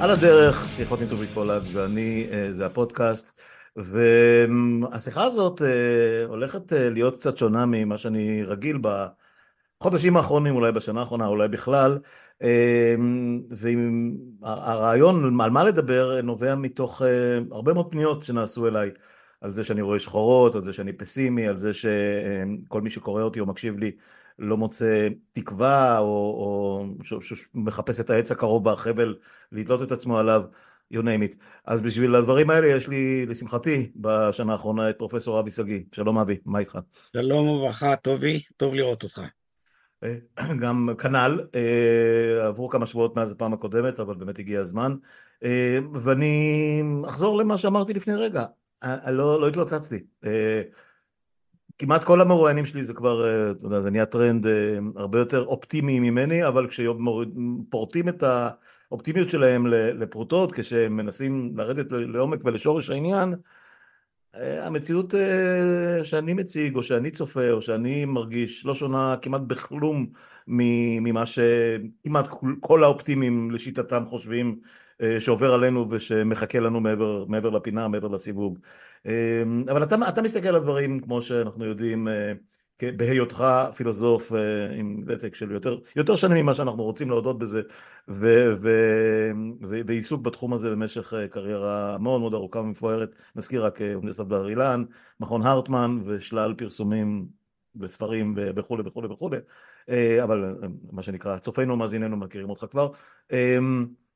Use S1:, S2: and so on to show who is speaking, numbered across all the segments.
S1: על הדרך, שיחות עם טובי פולק, ואני, אה, זה הפודקאסט, והשיחה הזאת אה, הולכת אה, להיות קצת שונה ממה שאני רגיל בחודשים האחרונים, אולי בשנה האחרונה, אולי בכלל, והרעיון על מה לדבר נובע מתוך הרבה מאוד פניות שנעשו אליי, על זה שאני רואה שחורות, על זה שאני פסימי, על זה שכל מי שקורא אותי או מקשיב לי לא מוצא תקווה, או, או מחפש את העץ הקרוב בשביל לתלות את עצמו עליו, you name it. אז בשביל הדברים האלה יש לי, לשמחתי, בשנה האחרונה את פרופסור אבי שגיא. שלום אבי, מה איתך?
S2: שלום וברכה, טובי, טוב לראות אותך.
S1: אה, גם כנ"ל, אה, עברו כמה שבועות מאז הפעם הקודמת, אבל באמת הגיע הזמן. אה, ואני אחזור למה שאמרתי לפני רגע, לא, לא התלוצצתי. כמעט כל המרואיינים שלי זה כבר, אה, אתה יודע, זה נהיה טרנד אה, הרבה יותר אופטימי ממני, אבל כשפורטים את האופטימיות שלהם לפרוטות, כשהם מנסים לרדת לעומק ולשורש העניין, אה, המציאות שאני מציג, או שאני צופה, או שאני מרגיש, לא שונה כמעט בכלום ממה שכמעט כל האופטימיים לשיטתם חושבים שעובר עלינו ושמחכה לנו מעבר, מעבר לפינה, מעבר לסיבוב. אמ, אבל אתה, אתה מסתכל על הדברים כמו שאנחנו יודעים אה, בהיותך פילוסוף אה, עם ותק של יותר, יותר שנים ממה שאנחנו רוצים להודות בזה ו, ועיסוק בתחום הזה במשך אה, קריירה מאוד מאוד ארוכה ומפוארת, מזכיר רק אוניברסיטת בר אילן, מכון הרטמן ושלל פרסומים וספרים וכולי וכולי וכולי, אבל מה שנקרא צופינו ומאזיננו מכירים אותך כבר.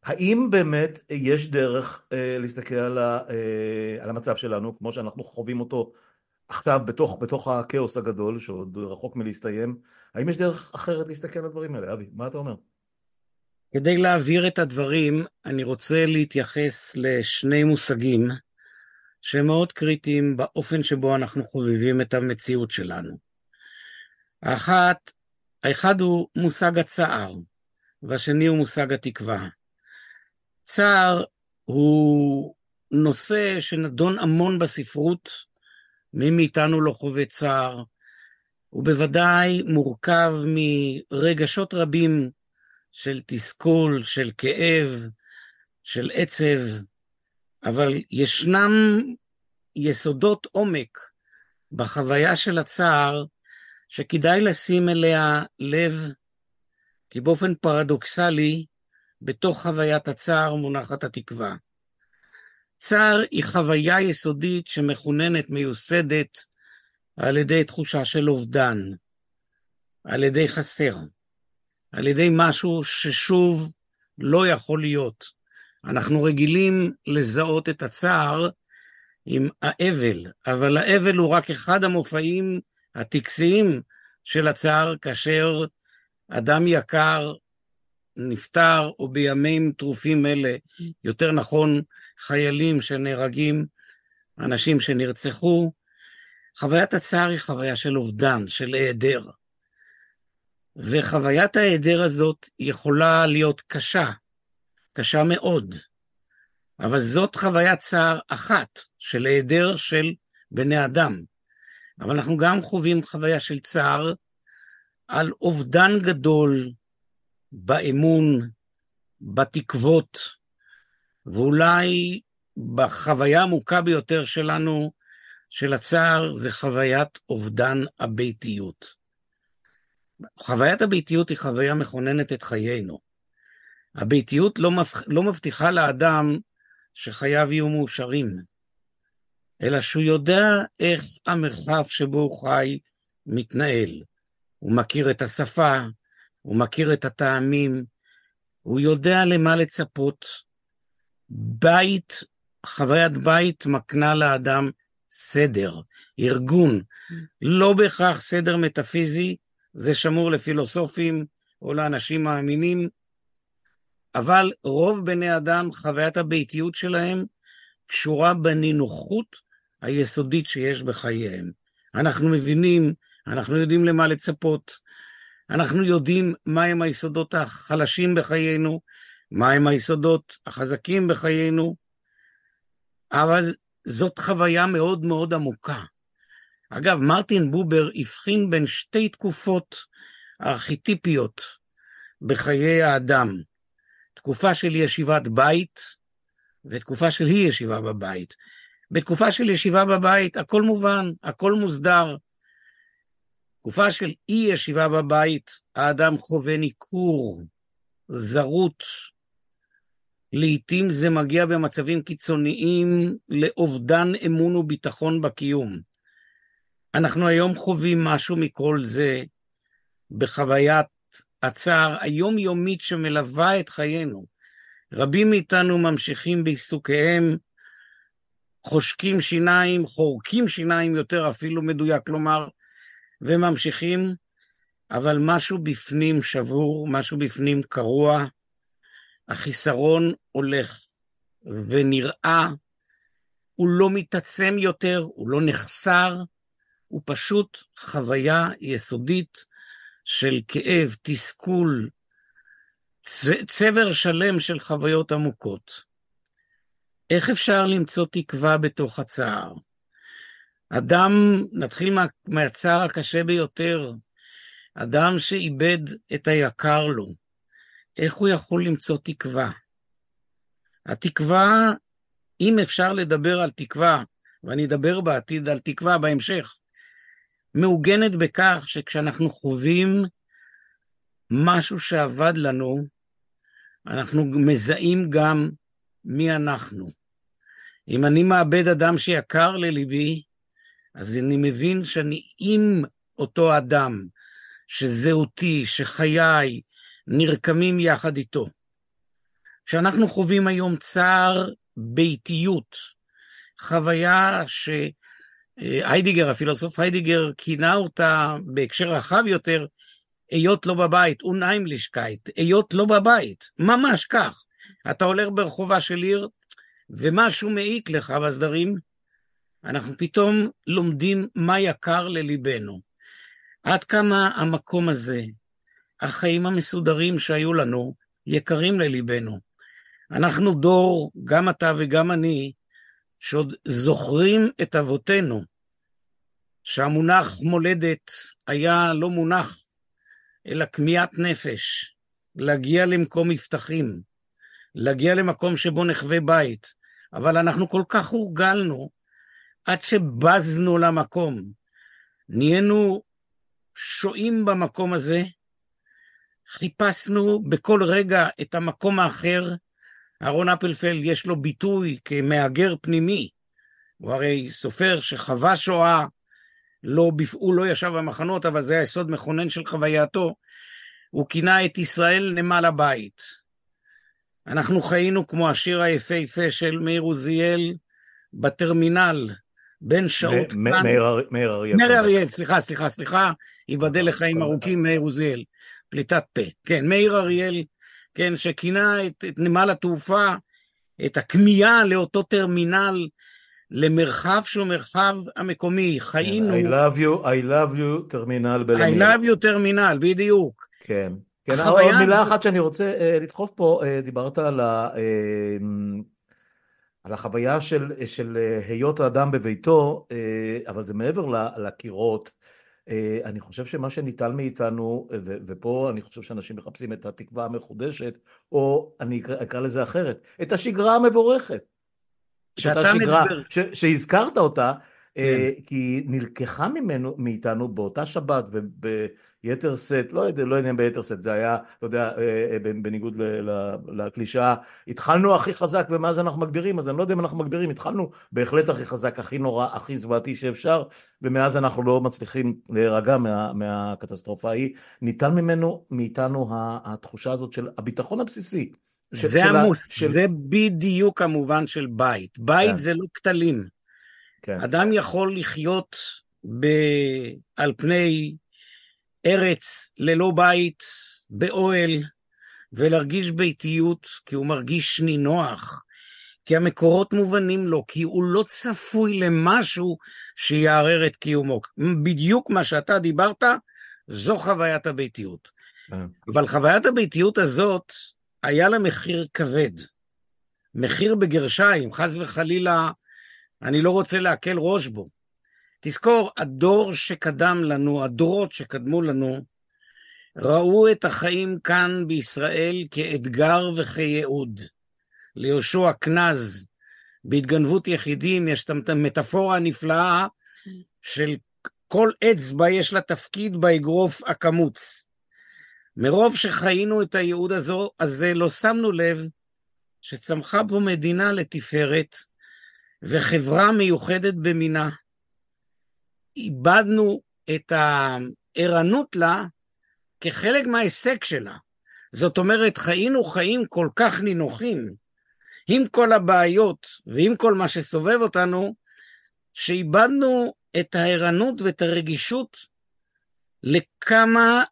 S1: האם באמת יש דרך אה, להסתכל על, ה, אה, על המצב שלנו כמו שאנחנו חווים אותו עכשיו בתוך, בתוך הכאוס הגדול שעוד רחוק מלהסתיים, האם יש דרך אחרת להסתכל על הדברים האלה? אבי, מה אתה אומר?
S2: כדי להעביר את הדברים, אני רוצה להתייחס לשני מושגים שהם מאוד קריטיים באופן שבו אנחנו חובבים את המציאות שלנו. האחת, האחד הוא מושג הצער, והשני הוא מושג התקווה. צער הוא נושא שנדון המון בספרות, מי מאיתנו לא חווה צער. הוא בוודאי מורכב מרגשות רבים של תסכול, של כאב, של עצב, אבל ישנם יסודות עומק בחוויה של הצער שכדאי לשים אליה לב, כי באופן פרדוקסלי, בתוך חוויית הצער מונחת התקווה. צער היא חוויה יסודית שמכוננת, מיוסדת, על ידי תחושה של אובדן, על ידי חסר, על ידי משהו ששוב לא יכול להיות. אנחנו רגילים לזהות את הצער עם האבל, אבל האבל הוא רק אחד המופעים הטקסיים של הצער, כאשר אדם יקר נפטר, או בימים טרופים אלה, יותר נכון, חיילים שנהרגים, אנשים שנרצחו. חוויית הצער היא חוויה של אובדן, של היעדר. וחוויית ההיעדר הזאת יכולה להיות קשה, קשה מאוד. אבל זאת חוויית צער אחת של היעדר של בני אדם. אבל אנחנו גם חווים חוויה של צער על אובדן גדול באמון, בתקוות, ואולי בחוויה העמוקה ביותר שלנו, של הצער, זה חוויית אובדן הביתיות. חוויית הביתיות היא חוויה מכוננת את חיינו. הביתיות לא, מבח... לא מבטיחה לאדם שחייו יהיו מאושרים, אלא שהוא יודע איך המרחב שבו הוא חי מתנהל. הוא מכיר את השפה, הוא מכיר את הטעמים, הוא יודע למה לצפות. בית, חוויית בית מקנה לאדם סדר, ארגון, לא בהכרח סדר מטאפיזי, זה שמור לפילוסופים או לאנשים מאמינים, אבל רוב בני אדם, חוויית הביתיות שלהם קשורה בנינוחות היסודית שיש בחייהם. אנחנו מבינים, אנחנו יודעים למה לצפות, אנחנו יודעים מהם היסודות החלשים בחיינו, מהם היסודות החזקים בחיינו, אבל זאת חוויה מאוד מאוד עמוקה. אגב, מרטין בובר הבחין בין שתי תקופות ארכיטיפיות בחיי האדם. תקופה של ישיבת בית ותקופה של אי ישיבה בבית. בתקופה של ישיבה בבית הכל מובן, הכל מוסדר. תקופה של אי ישיבה בבית, האדם חווה ניכור, זרות. לעתים זה מגיע במצבים קיצוניים לאובדן אמון וביטחון בקיום. אנחנו היום חווים משהו מכל זה בחוויית הצער היומיומית שמלווה את חיינו. רבים מאיתנו ממשיכים בעיסוקיהם, חושקים שיניים, חורקים שיניים יותר אפילו מדויק לומר, וממשיכים, אבל משהו בפנים שבור, משהו בפנים קרוע, החיסרון הולך ונראה, הוא לא מתעצם יותר, הוא לא נחסר, הוא פשוט חוויה יסודית של כאב, תסכול, צבר שלם של חוויות עמוקות. איך אפשר למצוא תקווה בתוך הצער? אדם, נתחיל מה, מהצער הקשה ביותר, אדם שאיבד את היקר לו, איך הוא יכול למצוא תקווה? התקווה, אם אפשר לדבר על תקווה, ואני אדבר בעתיד על תקווה בהמשך, מעוגנת בכך שכשאנחנו חווים משהו שאבד לנו, אנחנו מזהים גם מי אנחנו. אם אני מאבד אדם שיקר לליבי, אז אני מבין שאני עם אותו אדם, שזהותי, שחיי, נרקמים יחד איתו. כשאנחנו חווים היום צער ביתיות, חוויה שהיידגר, הפילוסוף היידגר, כינה אותה בהקשר רחב יותר, היות לא בבית, Unheimlichkeit, היות לא בבית, ממש כך. אתה הולך ברחובה של עיר, ומשהו מעיק לך בסדרים, אנחנו פתאום לומדים מה יקר לליבנו. עד כמה המקום הזה, החיים המסודרים שהיו לנו, יקרים לליבנו. אנחנו דור, גם אתה וגם אני, שעוד זוכרים את אבותינו, שהמונח מולדת היה לא מונח, אלא כמיהת נפש, להגיע למקום מבטחים, להגיע למקום שבו נחווה בית, אבל אנחנו כל כך הורגלנו עד שבזנו למקום. נהיינו שוהים במקום הזה, חיפשנו בכל רגע את המקום האחר. אהרון אפלפלד יש לו ביטוי כמהגר פנימי. הוא הרי סופר שחווה שואה, לא, הוא לא ישב במחנות, אבל זה היסוד מכונן של חווייתו. הוא כינה את ישראל נמל הבית. אנחנו חיינו כמו השיר היפהפה של מאיר עוזיאל בטרמינל, בין שעות.
S1: מאיר אריאל.
S2: מאיר אריאל, סליחה, סליחה, סליחה, ייבדל לחיים ארוכים, מאיר עוזיאל. פליטת פה. כן, מאיר אריאל, כן, שכינה את, את נמל התעופה, את הכמיהה לאותו טרמינל, למרחב שהוא מרחב המקומי. חיינו...
S1: I love you, I love you, טרמינל
S2: בלמיר. I love you, טרמינל, בדיוק.
S1: כן. כן, עוד מילה אחת שאני רוצה uh, לדחוף פה, uh, דיברת על, ה, uh, על החוויה של, של היות האדם בביתו, uh, אבל זה מעבר לקירות. אה, אני חושב שמה שניטל מאיתנו, ופה אני חושב שאנשים מחפשים את התקווה המחודשת, או אני אקרא, אקרא לזה אחרת, את השגרה המבורכת.
S2: שאתה מדבר.
S1: שהזכרת אותה, אה, כן. כי נלקחה ממנו, מאיתנו באותה שבת וביתר שאת, לא יודע, לא יודע אם ביתר שאת, זה היה, אתה יודע, אה, אה, בניגוד לקלישאה, התחלנו הכי חזק ומאז אנחנו מגבירים, אז אני לא יודע אם אנחנו מגבירים, התחלנו בהחלט הכי חזק, הכי נורא, הכי זוועתי שאפשר, ומאז אנחנו לא מצליחים להירגע מה, מהקטסטרופה ההיא. ניתן ממנו, מאיתנו התחושה הזאת של הביטחון הבסיסי.
S2: זה עמוס, של... זה בדיוק המובן של בית. בית כן. זה לא כתלים. כן. אדם יכול לחיות ב... על פני ארץ ללא בית, באוהל, ולהרגיש ביתיות, כי הוא מרגיש נינוח, כי המקורות מובנים לו, כי הוא לא צפוי למשהו שיערער את קיומו. בדיוק מה שאתה דיברת, זו חוויית הביתיות. כן. אבל חוויית הביתיות הזאת, היה לה מחיר כבד. מחיר בגרשיים, חס וחלילה אני לא רוצה להקל ראש בו. תזכור, הדור שקדם לנו, הדורות שקדמו לנו, ראו את החיים כאן בישראל כאתגר וכייעוד. ליהושע קנז, בהתגנבות יחידים, יש את המטאפורה הנפלאה של כל אצבע יש לה תפקיד באגרוף הקמוץ. מרוב שחיינו את הייעוד הזה לא שמנו לב שצמחה פה מדינה לתפארת וחברה מיוחדת במינה. איבדנו את הערנות לה כחלק מההישג שלה. זאת אומרת, חיינו חיים כל כך נינוחים, עם כל הבעיות ועם כל מה שסובב אותנו, שאיבדנו את הערנות ואת הרגישות לכמה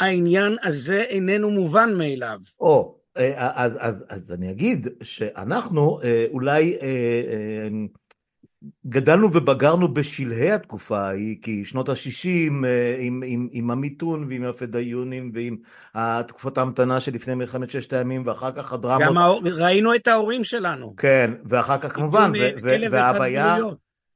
S2: העניין הזה איננו מובן מאליו.
S1: או, אז, אז, אז אני אגיד שאנחנו אה, אולי אה, גדלנו ובגרנו בשלהי התקופה ההיא, כי שנות ה-60 עם, עם, עם המיתון ועם הפדאיונים ועם התקופות ההמתנה שלפני מלחמת ששת הימים ואחר כך הדרמות.
S2: גם ראינו את ההורים שלנו.
S1: כן, ואחר כך כמובן, וההוויה...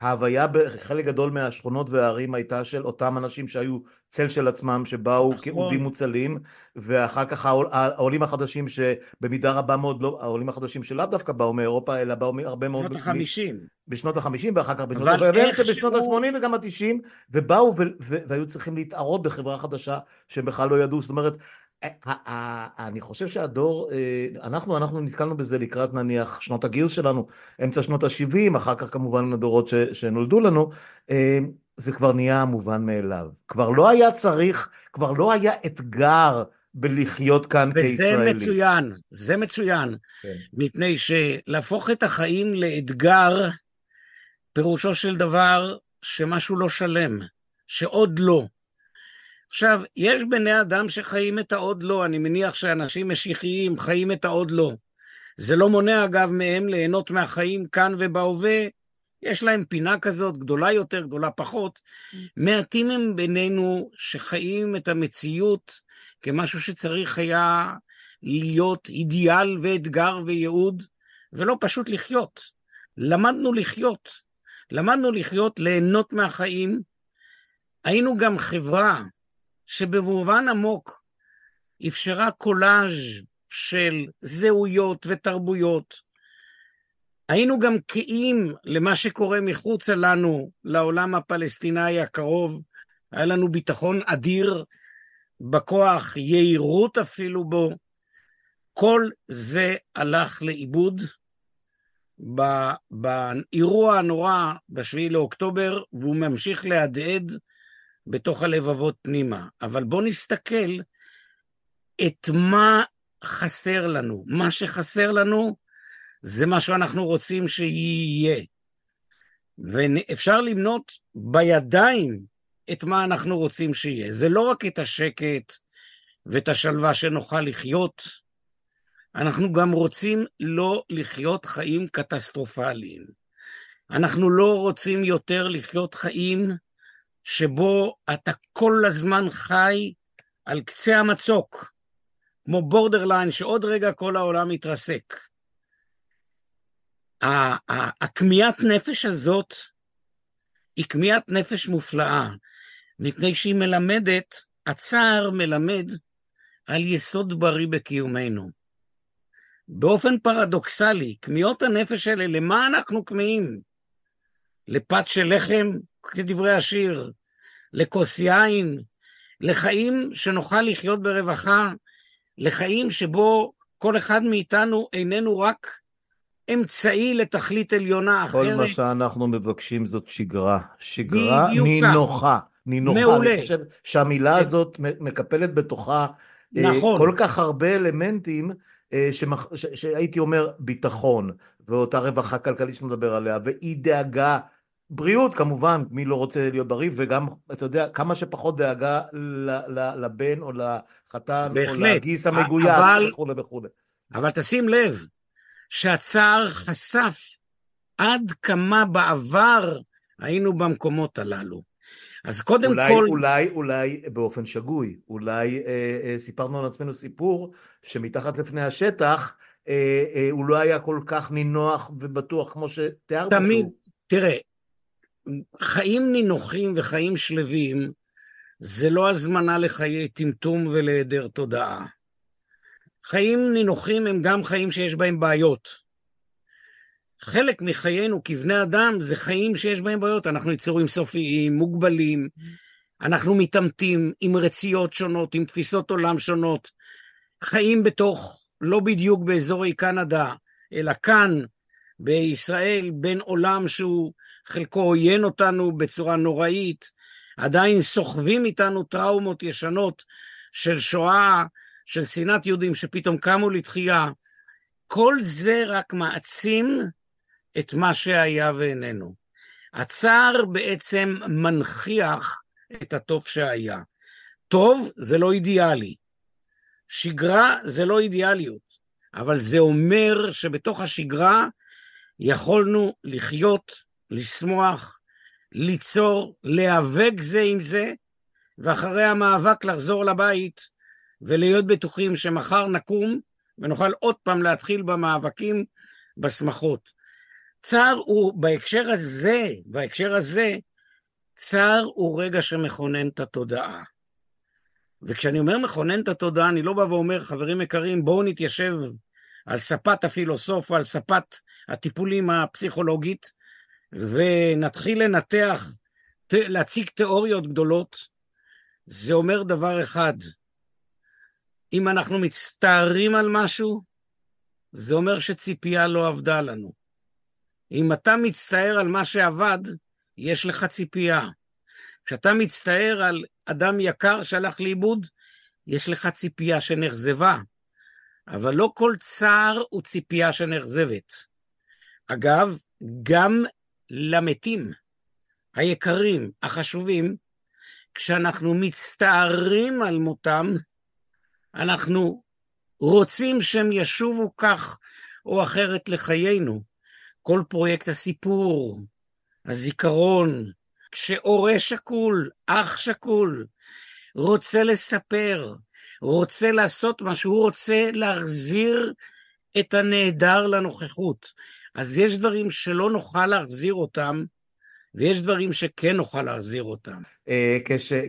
S1: ההוויה בחלק גדול מהשכונות והערים הייתה של אותם אנשים שהיו צל של עצמם, שבאו נכון. כאודים מוצלים, ואחר כך העולים החדשים שבמידה רבה מאוד לא, העולים החדשים שלאו דווקא באו מאירופה, אלא באו הרבה מאוד...
S2: בשנות החמישים.
S1: בשנות החמישים, ואחר כך בשנות ה-70, בשנות ה-80 וגם ה-90, ובאו והיו צריכים להתערות בחברה חדשה שהם בכלל לא ידעו, זאת אומרת, אני חושב שהדור, אה, אנחנו, אנחנו נתקלנו בזה לקראת נניח שנות הגיוס שלנו, אמצע שנות ה-70, אחר כך כמובן הדורות ש, שנולדו לנו, אה, זה כבר נהיה מובן מאליו. כבר לא היה צריך, כבר לא היה אתגר בלחיות כאן
S2: וזה
S1: כישראלי.
S2: וזה מצוין, זה מצוין. כן. מפני שלהפוך את החיים לאתגר, פירושו של דבר שמשהו לא שלם, שעוד לא. עכשיו, יש בני אדם שחיים את העוד לא, אני מניח שאנשים משיחיים חיים את העוד לא. זה לא מונע, אגב, מהם ליהנות מהחיים כאן ובהווה. יש להם פינה כזאת, גדולה יותר, גדולה פחות. מעטים הם בינינו שחיים את המציאות כמשהו שצריך היה להיות אידיאל ואתגר וייעוד, ולא פשוט לחיות. למדנו לחיות. למדנו לחיות, ליהנות מהחיים. היינו גם חברה שבמובן עמוק אפשרה קולאז' של זהויות ותרבויות. היינו גם קאים למה שקורה מחוצה לנו, לעולם הפלסטיני הקרוב. היה לנו ביטחון אדיר בכוח, יהירות אפילו בו. כל זה הלך לאיבוד באירוע הנורא ב-7 לאוקטובר, והוא ממשיך להדהד בתוך הלבבות פנימה. אבל בואו נסתכל את מה חסר לנו. מה שחסר לנו זה מה שאנחנו רוצים שיהיה. ואפשר למנות בידיים את מה אנחנו רוצים שיהיה. זה לא רק את השקט ואת השלווה שנוכל לחיות, אנחנו גם רוצים לא לחיות חיים קטסטרופליים. אנחנו לא רוצים יותר לחיות חיים שבו אתה כל הזמן חי על קצה המצוק, כמו borderline, שעוד רגע כל העולם מתרסק. הכמיהת נפש הזאת היא כמיהת נפש מופלאה, מפני שהיא מלמדת, הצער מלמד על יסוד בריא בקיומנו. באופן פרדוקסלי, כמיהות הנפש האלה, למה אנחנו כמיהים? לפת של לחם, כדברי השיר, לכוס יין, לחיים שנוכל לחיות ברווחה, לחיים שבו כל אחד מאיתנו איננו רק אמצעי לתכלית עליונה אחרת.
S1: כל מה שאנחנו מבקשים זאת שגרה. שגרה נינוחה. נינוחה. מעולה. אני חושב שהמילה כן. הזאת מקפלת בתוכה אה, נכון. כל כך הרבה אלמנטים אה, שמח... שהייתי אומר ביטחון, ואותה רווחה כלכלית שנדבר עליה, ואי דאגה בריאות כמובן, מי לא רוצה להיות בריא, וגם, אתה יודע, כמה שפחות דאגה לבן או לחתן, בהחלט. או לגיס המגויס אבל, וכולי וכולי.
S2: אבל תשים לב, שהצער חשף עד כמה בעבר היינו במקומות הללו. אז קודם
S1: אולי,
S2: כל...
S1: אולי, אולי באופן שגוי, אולי אה, אה, סיפרנו על עצמנו סיפור שמתחת לפני השטח אה, אה, הוא לא היה כל כך נינוח ובטוח כמו שתיארת.
S2: תמיד, שהוא. תראה, חיים נינוחים וחיים שלווים זה לא הזמנה לחיי טמטום ולהיעדר תודעה. חיים נינוחים הם גם חיים שיש בהם בעיות. חלק מחיינו כבני אדם זה חיים שיש בהם בעיות. אנחנו יצורים סופיים, מוגבלים, אנחנו מתעמתים עם רציות שונות, עם תפיסות עולם שונות, חיים בתוך, לא בדיוק באזורי קנדה, אלא כאן, בישראל, בין עולם שהוא חלקו עוין אותנו בצורה נוראית, עדיין סוחבים איתנו טראומות ישנות של שואה, של שנאת יהודים שפתאום קמו לתחייה. כל זה רק מעצים את מה שהיה ואיננו. הצער בעצם מנכיח את הטוב שהיה. טוב זה לא אידיאלי. שגרה זה לא אידיאליות, אבל זה אומר שבתוך השגרה יכולנו לחיות, לשמוח, ליצור, להיאבק זה עם זה, ואחרי המאבק לחזור לבית ולהיות בטוחים שמחר נקום ונוכל עוד פעם להתחיל במאבקים, בשמחות. צער הוא, בהקשר הזה, בהקשר הזה, צער הוא רגע שמכונן את התודעה. וכשאני אומר מכונן את התודעה, אני לא בא ואומר, חברים יקרים, בואו נתיישב על ספת הפילוסוף או על ספת הטיפולים הפסיכולוגית, ונתחיל לנתח, להציג תיאוריות גדולות. זה אומר דבר אחד, אם אנחנו מצטערים על משהו, זה אומר שציפייה לא עבדה לנו. אם אתה מצטער על מה שעבד, יש לך ציפייה. כשאתה מצטער על אדם יקר שהלך לאיבוד, יש לך ציפייה שנאכזבה. אבל לא כל צער הוא ציפייה שנאכזבת. אגב, גם למתים, היקרים, החשובים, כשאנחנו מצטערים על מותם, אנחנו רוצים שהם ישובו כך או אחרת לחיינו. כל פרויקט הסיפור, הזיכרון, כשהורה שכול, אח שכול, רוצה לספר, רוצה לעשות משהו, הוא רוצה להחזיר את הנעדר לנוכחות. אז יש דברים שלא נוכל להחזיר אותם, ויש דברים שכן נוכל להחזיר אותם.
S1: אה,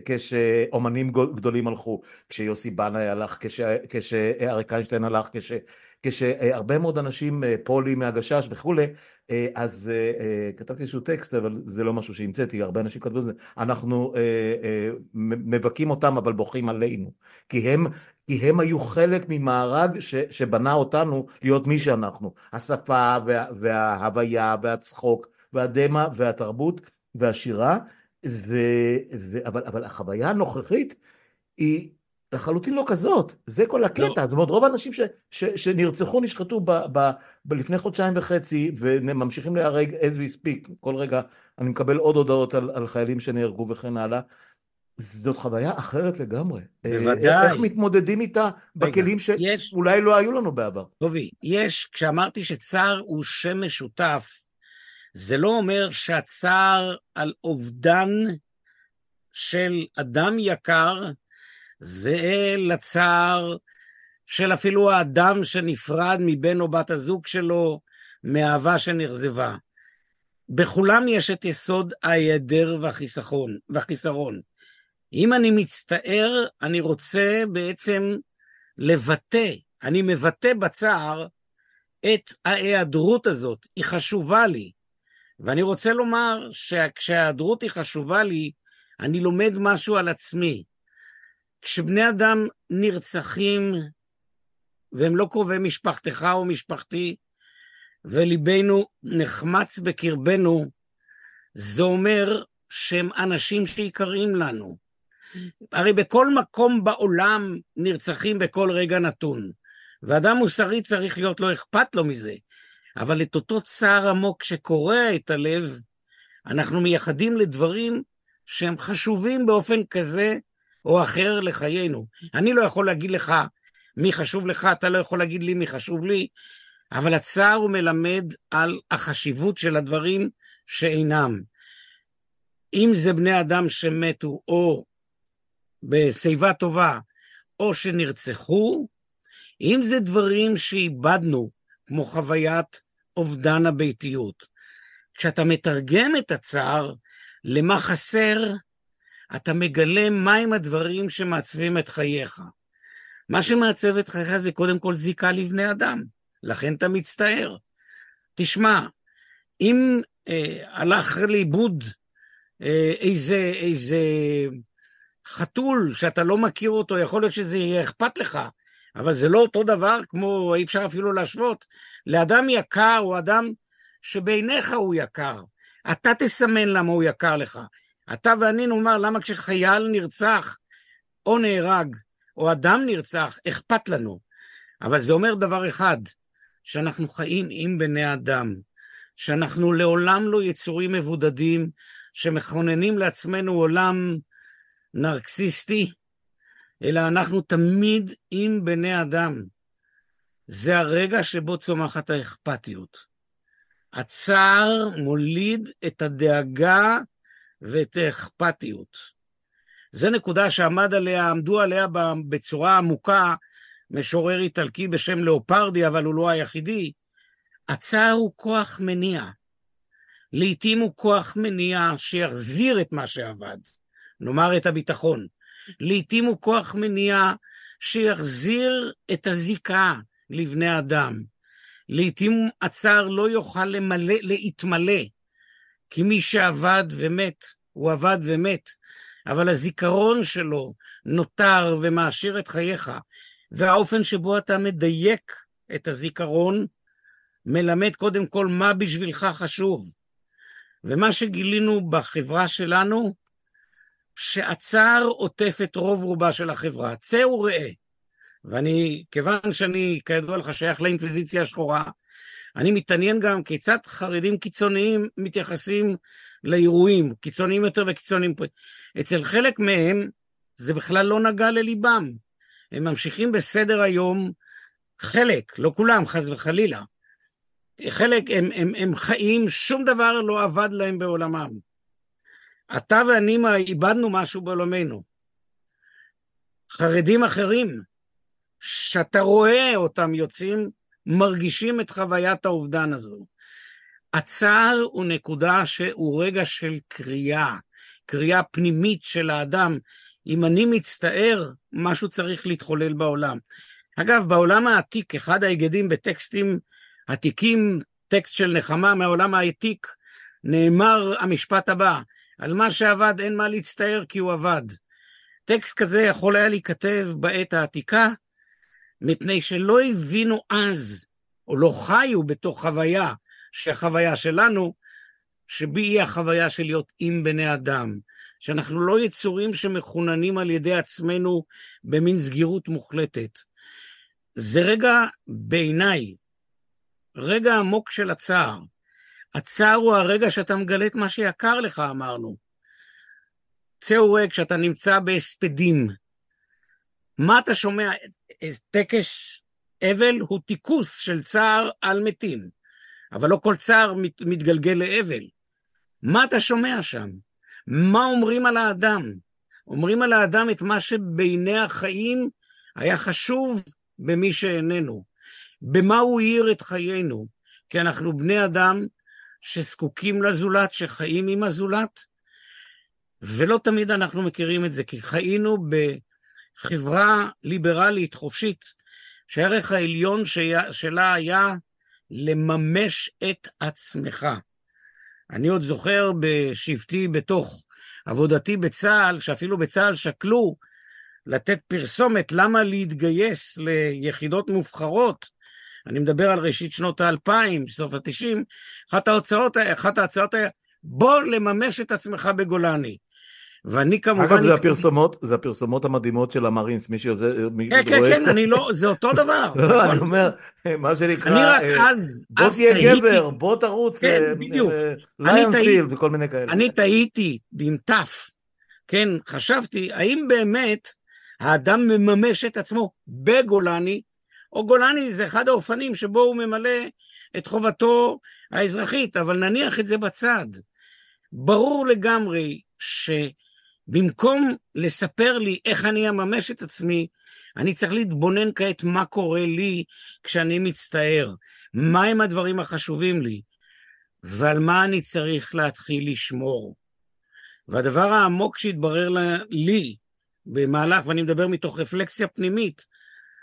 S1: כשאומנים גדולים הלכו, כשיוסי בנאי הלך, כשאריק איינשטיין הלך, כשהרבה מאוד אנשים, אה, פולי מהגשש וכולי, אה, אז כתבתי איזשהו טקסט, אבל זה לא משהו שהמצאתי, הרבה אנשים כתבו את זה, אנחנו מבכים אותם אבל בוכים עלינו, כי הם, כי הם היו חלק ממארג ש, שבנה אותנו להיות מי שאנחנו, השפה וה, וההוויה והצחוק והדמע והתרבות והשירה, ו, ו, אבל, אבל החוויה הנוכחית היא לחלוטין לא כזאת, זה כל הקטע, לא. זאת אומרת רוב האנשים ש, ש, שנרצחו נשחטו ב, ב, ב, לפני חודשיים וחצי וממשיכים להיהרג as we speak, כל רגע אני מקבל עוד הודעות על, על חיילים שנהרגו וכן הלאה, זאת חוויה אחרת לגמרי.
S2: בוודאי.
S1: איך מתמודדים איתה בכלים שאולי לא היו לנו בעבר.
S2: טובי, יש, כשאמרתי שצער הוא שם משותף, זה לא אומר שהצער על אובדן של אדם יקר זה לצער של אפילו האדם שנפרד מבן או בת הזוג שלו מאהבה שנרזבה. בכולם יש את יסוד ההיעדר והחיסכון, והחיסרון. אם אני מצטער, אני רוצה בעצם לבטא, אני מבטא בצער את ההיעדרות הזאת, היא חשובה לי. ואני רוצה לומר שכשההיעדרות היא חשובה לי, אני לומד משהו על עצמי. כשבני אדם נרצחים, והם לא קרובי משפחתך או משפחתי, וליבנו נחמץ בקרבנו, זה אומר שהם אנשים שיקרים לנו. הרי בכל מקום בעולם נרצחים בכל רגע נתון, ואדם מוסרי צריך להיות, לא אכפת לו מזה. אבל את אותו צער עמוק שקורע את הלב, אנחנו מייחדים לדברים שהם חשובים באופן כזה או אחר לחיינו. אני לא יכול להגיד לך מי חשוב לך, אתה לא יכול להגיד לי מי חשוב לי, אבל הצער הוא מלמד על החשיבות של הדברים שאינם. אם זה בני אדם שמתו או בשיבה טובה או שנרצחו, אם זה דברים שאיבדנו, כמו חוויית אובדן הביתיות. כשאתה מתרגם את הצער למה חסר, אתה מגלה מהם הדברים שמעצבים את חייך. מה שמעצב את חייך זה קודם כל זיקה לבני אדם, לכן אתה מצטער. תשמע, אם אה, הלך לאיבוד אה, איזה, איזה חתול שאתה לא מכיר אותו, יכול להיות שזה יהיה אכפת לך, אבל זה לא אותו דבר כמו, אי אפשר אפילו להשוות, לאדם יקר או אדם שבעיניך הוא יקר. אתה תסמן למה הוא יקר לך. אתה ואני נאמר למה כשחייל נרצח או נהרג או אדם נרצח, אכפת לנו. אבל זה אומר דבר אחד, שאנחנו חיים עם בני אדם, שאנחנו לעולם לא יצורים מבודדים, שמכוננים לעצמנו עולם נרקסיסטי, אלא אנחנו תמיד עם בני אדם. זה הרגע שבו צומחת האכפתיות. הצער מוליד את הדאגה ואת האכפתיות. זו נקודה שעמד עליה, עמדו עליה בצורה עמוקה משורר איטלקי בשם לאופרדי, אבל הוא לא היחידי. הצער הוא כוח מניע. לעתים הוא כוח מניע שיחזיר את מה שאבד, נאמר את הביטחון. לעתים הוא כוח מניע שיחזיר את הזיקה לבני אדם. לעתים הצער לא יוכל למלא, להתמלא, כי מי שעבד ומת, הוא עבד ומת, אבל הזיכרון שלו נותר ומעשיר את חייך, והאופן שבו אתה מדייק את הזיכרון מלמד קודם כל מה בשבילך חשוב. ומה שגילינו בחברה שלנו, שהצער עוטף את רוב רובה של החברה. צא וראה. ואני, כיוון שאני, כידוע לך, שייך לאינקוויזיציה השחורה, אני מתעניין גם כיצד חרדים קיצוניים מתייחסים לאירועים, קיצוניים יותר וקיצוניים פה. אצל חלק מהם זה בכלל לא נגע לליבם. הם ממשיכים בסדר היום, חלק, לא כולם, חס וחלילה. חלק, הם, הם, הם חיים, שום דבר לא עבד להם בעולמם. אתה ואני איבדנו משהו בעולמנו. חרדים אחרים, שאתה רואה אותם יוצאים, מרגישים את חוויית האובדן הזו. הצער הוא נקודה שהוא רגע של קריאה, קריאה פנימית של האדם. אם אני מצטער, משהו צריך להתחולל בעולם. אגב, בעולם העתיק, אחד ההיגדים בטקסטים עתיקים, טקסט של נחמה מהעולם העתיק, נאמר המשפט הבא, על מה שעבד אין מה להצטער כי הוא עבד. טקסט כזה יכול היה להיכתב בעת העתיקה, מפני שלא הבינו אז, או לא חיו בתוך חוויה, שהחוויה שלנו, שבי היא החוויה של להיות עם בני אדם, שאנחנו לא יצורים שמחוננים על ידי עצמנו במין סגירות מוחלטת. זה רגע, בעיניי, רגע עמוק של הצער. הצער הוא הרגע שאתה מגלה את מה שיקר לך, אמרנו. צאו ריק כשאתה נמצא בהספדים. מה אתה שומע? טקס אבל הוא טיכוס של צער על מתים, אבל לא כל צער מת, מתגלגל לאבל. מה אתה שומע שם? מה אומרים על האדם? אומרים על האדם את מה שבעיני החיים היה חשוב במי שאיננו. במה הוא האיר את חיינו? כי אנחנו בני אדם שזקוקים לזולת, שחיים עם הזולת, ולא תמיד אנחנו מכירים את זה, כי חיינו בחברה ליברלית, חופשית, שהערך העליון שלה היה לממש את עצמך. אני עוד זוכר בשבטי בתוך עבודתי בצה"ל, שאפילו בצה"ל שקלו לתת פרסומת למה להתגייס ליחידות מובחרות, אני מדבר על ראשית שנות האלפיים, סוף התשעים, אחת אחת ההצעות היה, בוא לממש את עצמך בגולני. ואני כמובן...
S1: אגב, זה הפרסומות, זה הפרסומות המדהימות של המרינס, מי שיוצא...
S2: כן, כן, כן, אני לא, זה אותו דבר.
S1: לא, אני אומר, מה שנקרא...
S2: אני רק אז,
S1: בוא תהיה גבר, בוא תרוץ,
S2: כן, בדיוק.
S1: ליונסיל וכל מיני כאלה.
S2: אני טעיתי עם תף, כן, חשבתי, האם באמת האדם מממש את עצמו בגולני, או גולני זה אחד האופנים שבו הוא ממלא את חובתו האזרחית, אבל נניח את זה בצד. ברור לגמרי שבמקום לספר לי איך אני אממש את עצמי, אני צריך להתבונן כעת מה קורה לי כשאני מצטער, מהם הדברים החשובים לי, ועל מה אני צריך להתחיל לשמור. והדבר העמוק שהתברר לי במהלך, ואני מדבר מתוך רפלקסיה פנימית,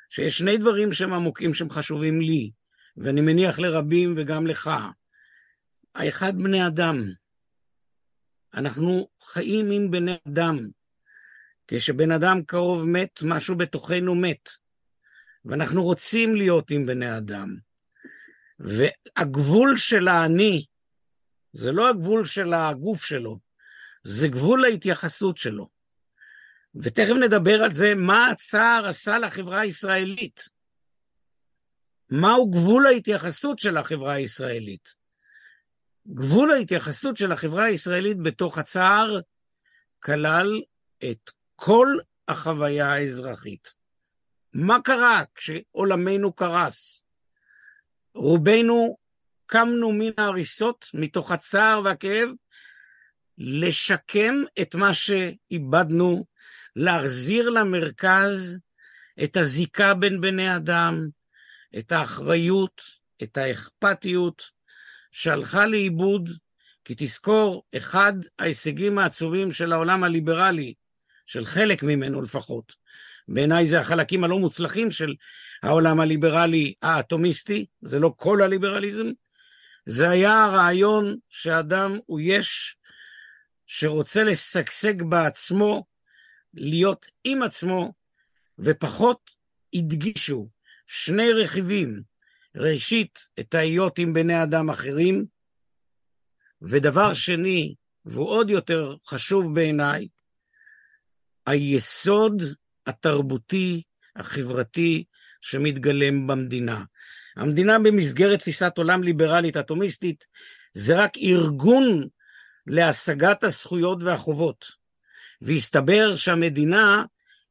S2: שיש שני דברים שהם עמוקים שהם חשובים לי, ואני מניח לרבים וגם לך. האחד, בני אדם. אנחנו חיים עם בני אדם. כשבן אדם קרוב מת, משהו בתוכנו מת. ואנחנו רוצים להיות עם בני אדם. והגבול של האני, זה לא הגבול של הגוף שלו, זה גבול ההתייחסות שלו. ותכף נדבר על זה, מה הצער עשה לחברה הישראלית. מהו גבול ההתייחסות של החברה הישראלית. גבול ההתייחסות של החברה הישראלית בתוך הצער כלל את כל החוויה האזרחית. מה קרה כשעולמנו קרס? רובנו קמנו מן ההריסות מתוך הצער והכאב לשקם את מה שאיבדנו, להחזיר למרכז את הזיקה בין בני אדם, את האחריות, את האכפתיות, שהלכה לאיבוד, כי תזכור, אחד ההישגים העצובים של העולם הליברלי, של חלק ממנו לפחות, בעיניי זה החלקים הלא מוצלחים של העולם הליברלי האטומיסטי, זה לא כל הליברליזם, זה היה הרעיון שאדם הוא יש שרוצה לשגשג בעצמו, להיות עם עצמו, ופחות הדגישו. שני רכיבים, ראשית, את ההיות עם בני אדם אחרים, ודבר שני, והוא עוד יותר חשוב בעיניי, היסוד התרבותי, החברתי, שמתגלם במדינה. המדינה במסגרת תפיסת עולם ליברלית אטומיסטית זה רק ארגון להשגת הזכויות והחובות. והסתבר שהמדינה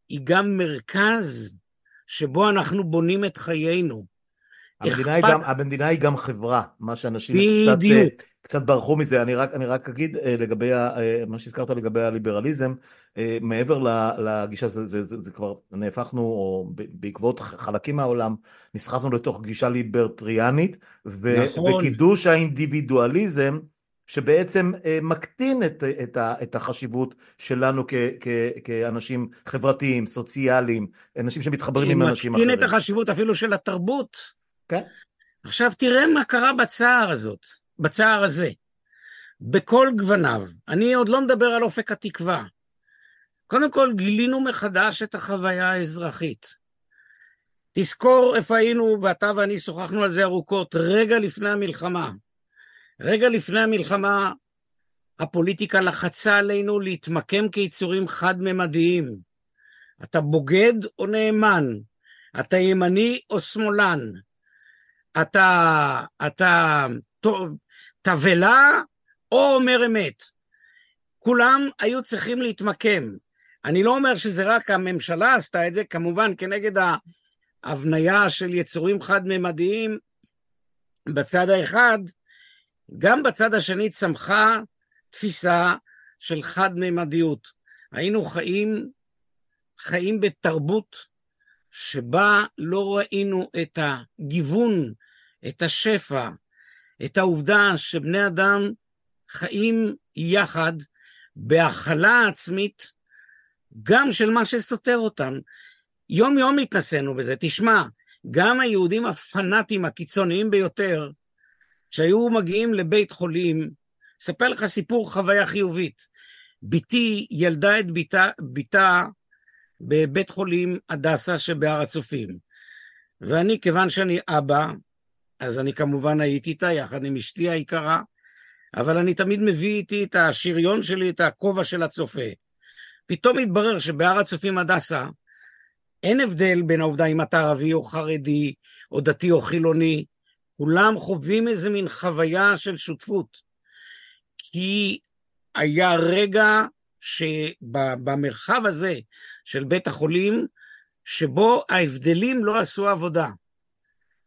S2: היא גם מרכז שבו אנחנו בונים את חיינו.
S1: המדינה, היא גם, המדינה היא גם חברה, מה שאנשים
S2: בדיוק.
S1: קצת, קצת ברחו מזה. אני רק, אני רק אגיד אה, לגבי אה, מה שהזכרת לגבי הליברליזם, אה, מעבר לגישה, זה, זה, זה, זה כבר נהפכנו, או בעקבות חלקים מהעולם, נסחפנו לתוך גישה ליברטריאנית, ו, נכון. וקידוש האינדיבידואליזם, שבעצם מקטין את, את, את החשיבות שלנו כ, כ, כאנשים חברתיים, סוציאליים, אנשים שמתחברים עם אנשים אחרים.
S2: מקטין את החשיבות אפילו של התרבות.
S1: כן.
S2: עכשיו תראה מה קרה בצער הזאת, בצער הזה, בכל גווניו. אני עוד לא מדבר על אופק התקווה. קודם כל גילינו מחדש את החוויה האזרחית. תזכור איפה היינו, ואתה ואני שוחחנו על זה ארוכות, רגע לפני המלחמה. רגע לפני המלחמה הפוליטיקה לחצה עלינו להתמקם כיצורים חד-ממדיים. אתה בוגד או נאמן? אתה ימני או שמאלן? אתה, אתה תבלה או אומר אמת. כולם היו צריכים להתמקם. אני לא אומר שזה רק הממשלה עשתה את זה, כמובן כנגד ההבניה של יצורים חד-ממדיים בצד האחד, גם בצד השני צמחה תפיסה של חד-ממדיות. היינו חיים, חיים בתרבות שבה לא ראינו את הגיוון את השפע, את העובדה שבני אדם חיים יחד בהכלה עצמית, גם של מה שסותר אותם. יום יום התנסינו בזה. תשמע, גם היהודים הפנאטים הקיצוניים ביותר, שהיו מגיעים לבית חולים, אספר לך סיפור חוויה חיובית. בתי ילדה את ביתה, ביתה בבית חולים הדסה שבהר הצופים. ואני, כיוון שאני אבא, אז אני כמובן הייתי איתה יחד עם אשתי היקרה, אבל אני תמיד מביא איתי את השריון שלי, את הכובע של הצופה. פתאום התברר שבהר הצופים הדסה אין הבדל בין העובדה אם אתה ערבי או חרדי, או דתי או חילוני, כולם חווים איזה מין חוויה של שותפות. כי היה רגע שבמרחב הזה של בית החולים, שבו ההבדלים לא עשו עבודה.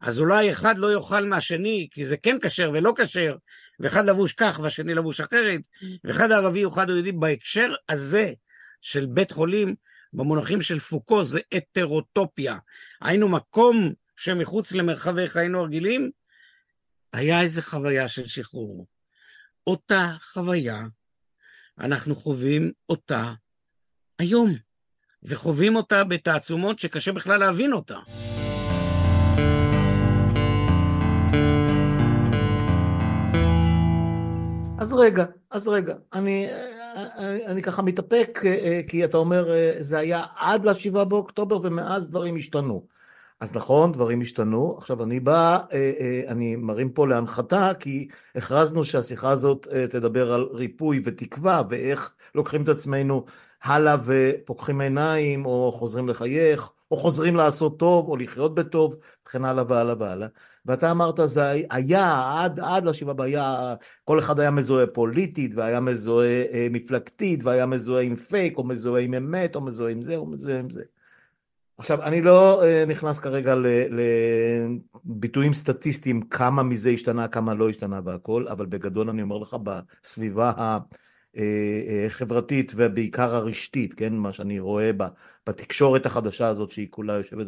S2: אז אולי אחד לא יאכל מהשני, כי זה כן כשר ולא כשר, ואחד לבוש כך והשני לבוש אחרת, ואחד ערבי ואחד יהודי. בהקשר הזה של בית חולים, במונחים של פוקו, זה אתרוטופיה. היינו מקום שמחוץ למרחבי חיינו הרגילים, היה איזו חוויה של שחרור. אותה חוויה אנחנו חווים אותה היום, וחווים אותה בתעצומות שקשה בכלל להבין אותה.
S1: אז רגע, אז רגע, אני, אני, אני ככה מתאפק, אה, כי אתה אומר, אה, זה היה עד לשבעה באוקטובר ומאז דברים השתנו. אז נכון, דברים השתנו. עכשיו אני בא, אה, אני מרים פה להנחתה, כי הכרזנו שהשיחה הזאת תדבר על ריפוי ותקווה, ואיך לוקחים את עצמנו הלאה ופוקחים עיניים, או חוזרים לחייך, או חוזרים לעשות טוב, או לחיות בטוב, וכן הלאה והלאה והלאה. ואתה אמרת זה היה עד, עד לשבעה היה, כל אחד היה מזוהה פוליטית והיה מזוהה אה, מפלגתית והיה מזוהה עם פייק או מזוהה עם אמת או מזוהה עם זה או מזוהה עם זה. עכשיו אני לא אה, נכנס כרגע לביטויים סטטיסטיים כמה מזה השתנה כמה לא השתנה והכל אבל בגדול אני אומר לך בסביבה החברתית אה, אה, ובעיקר הרשתית כן מה שאני רואה בתקשורת החדשה הזאת שהיא כולה יושבת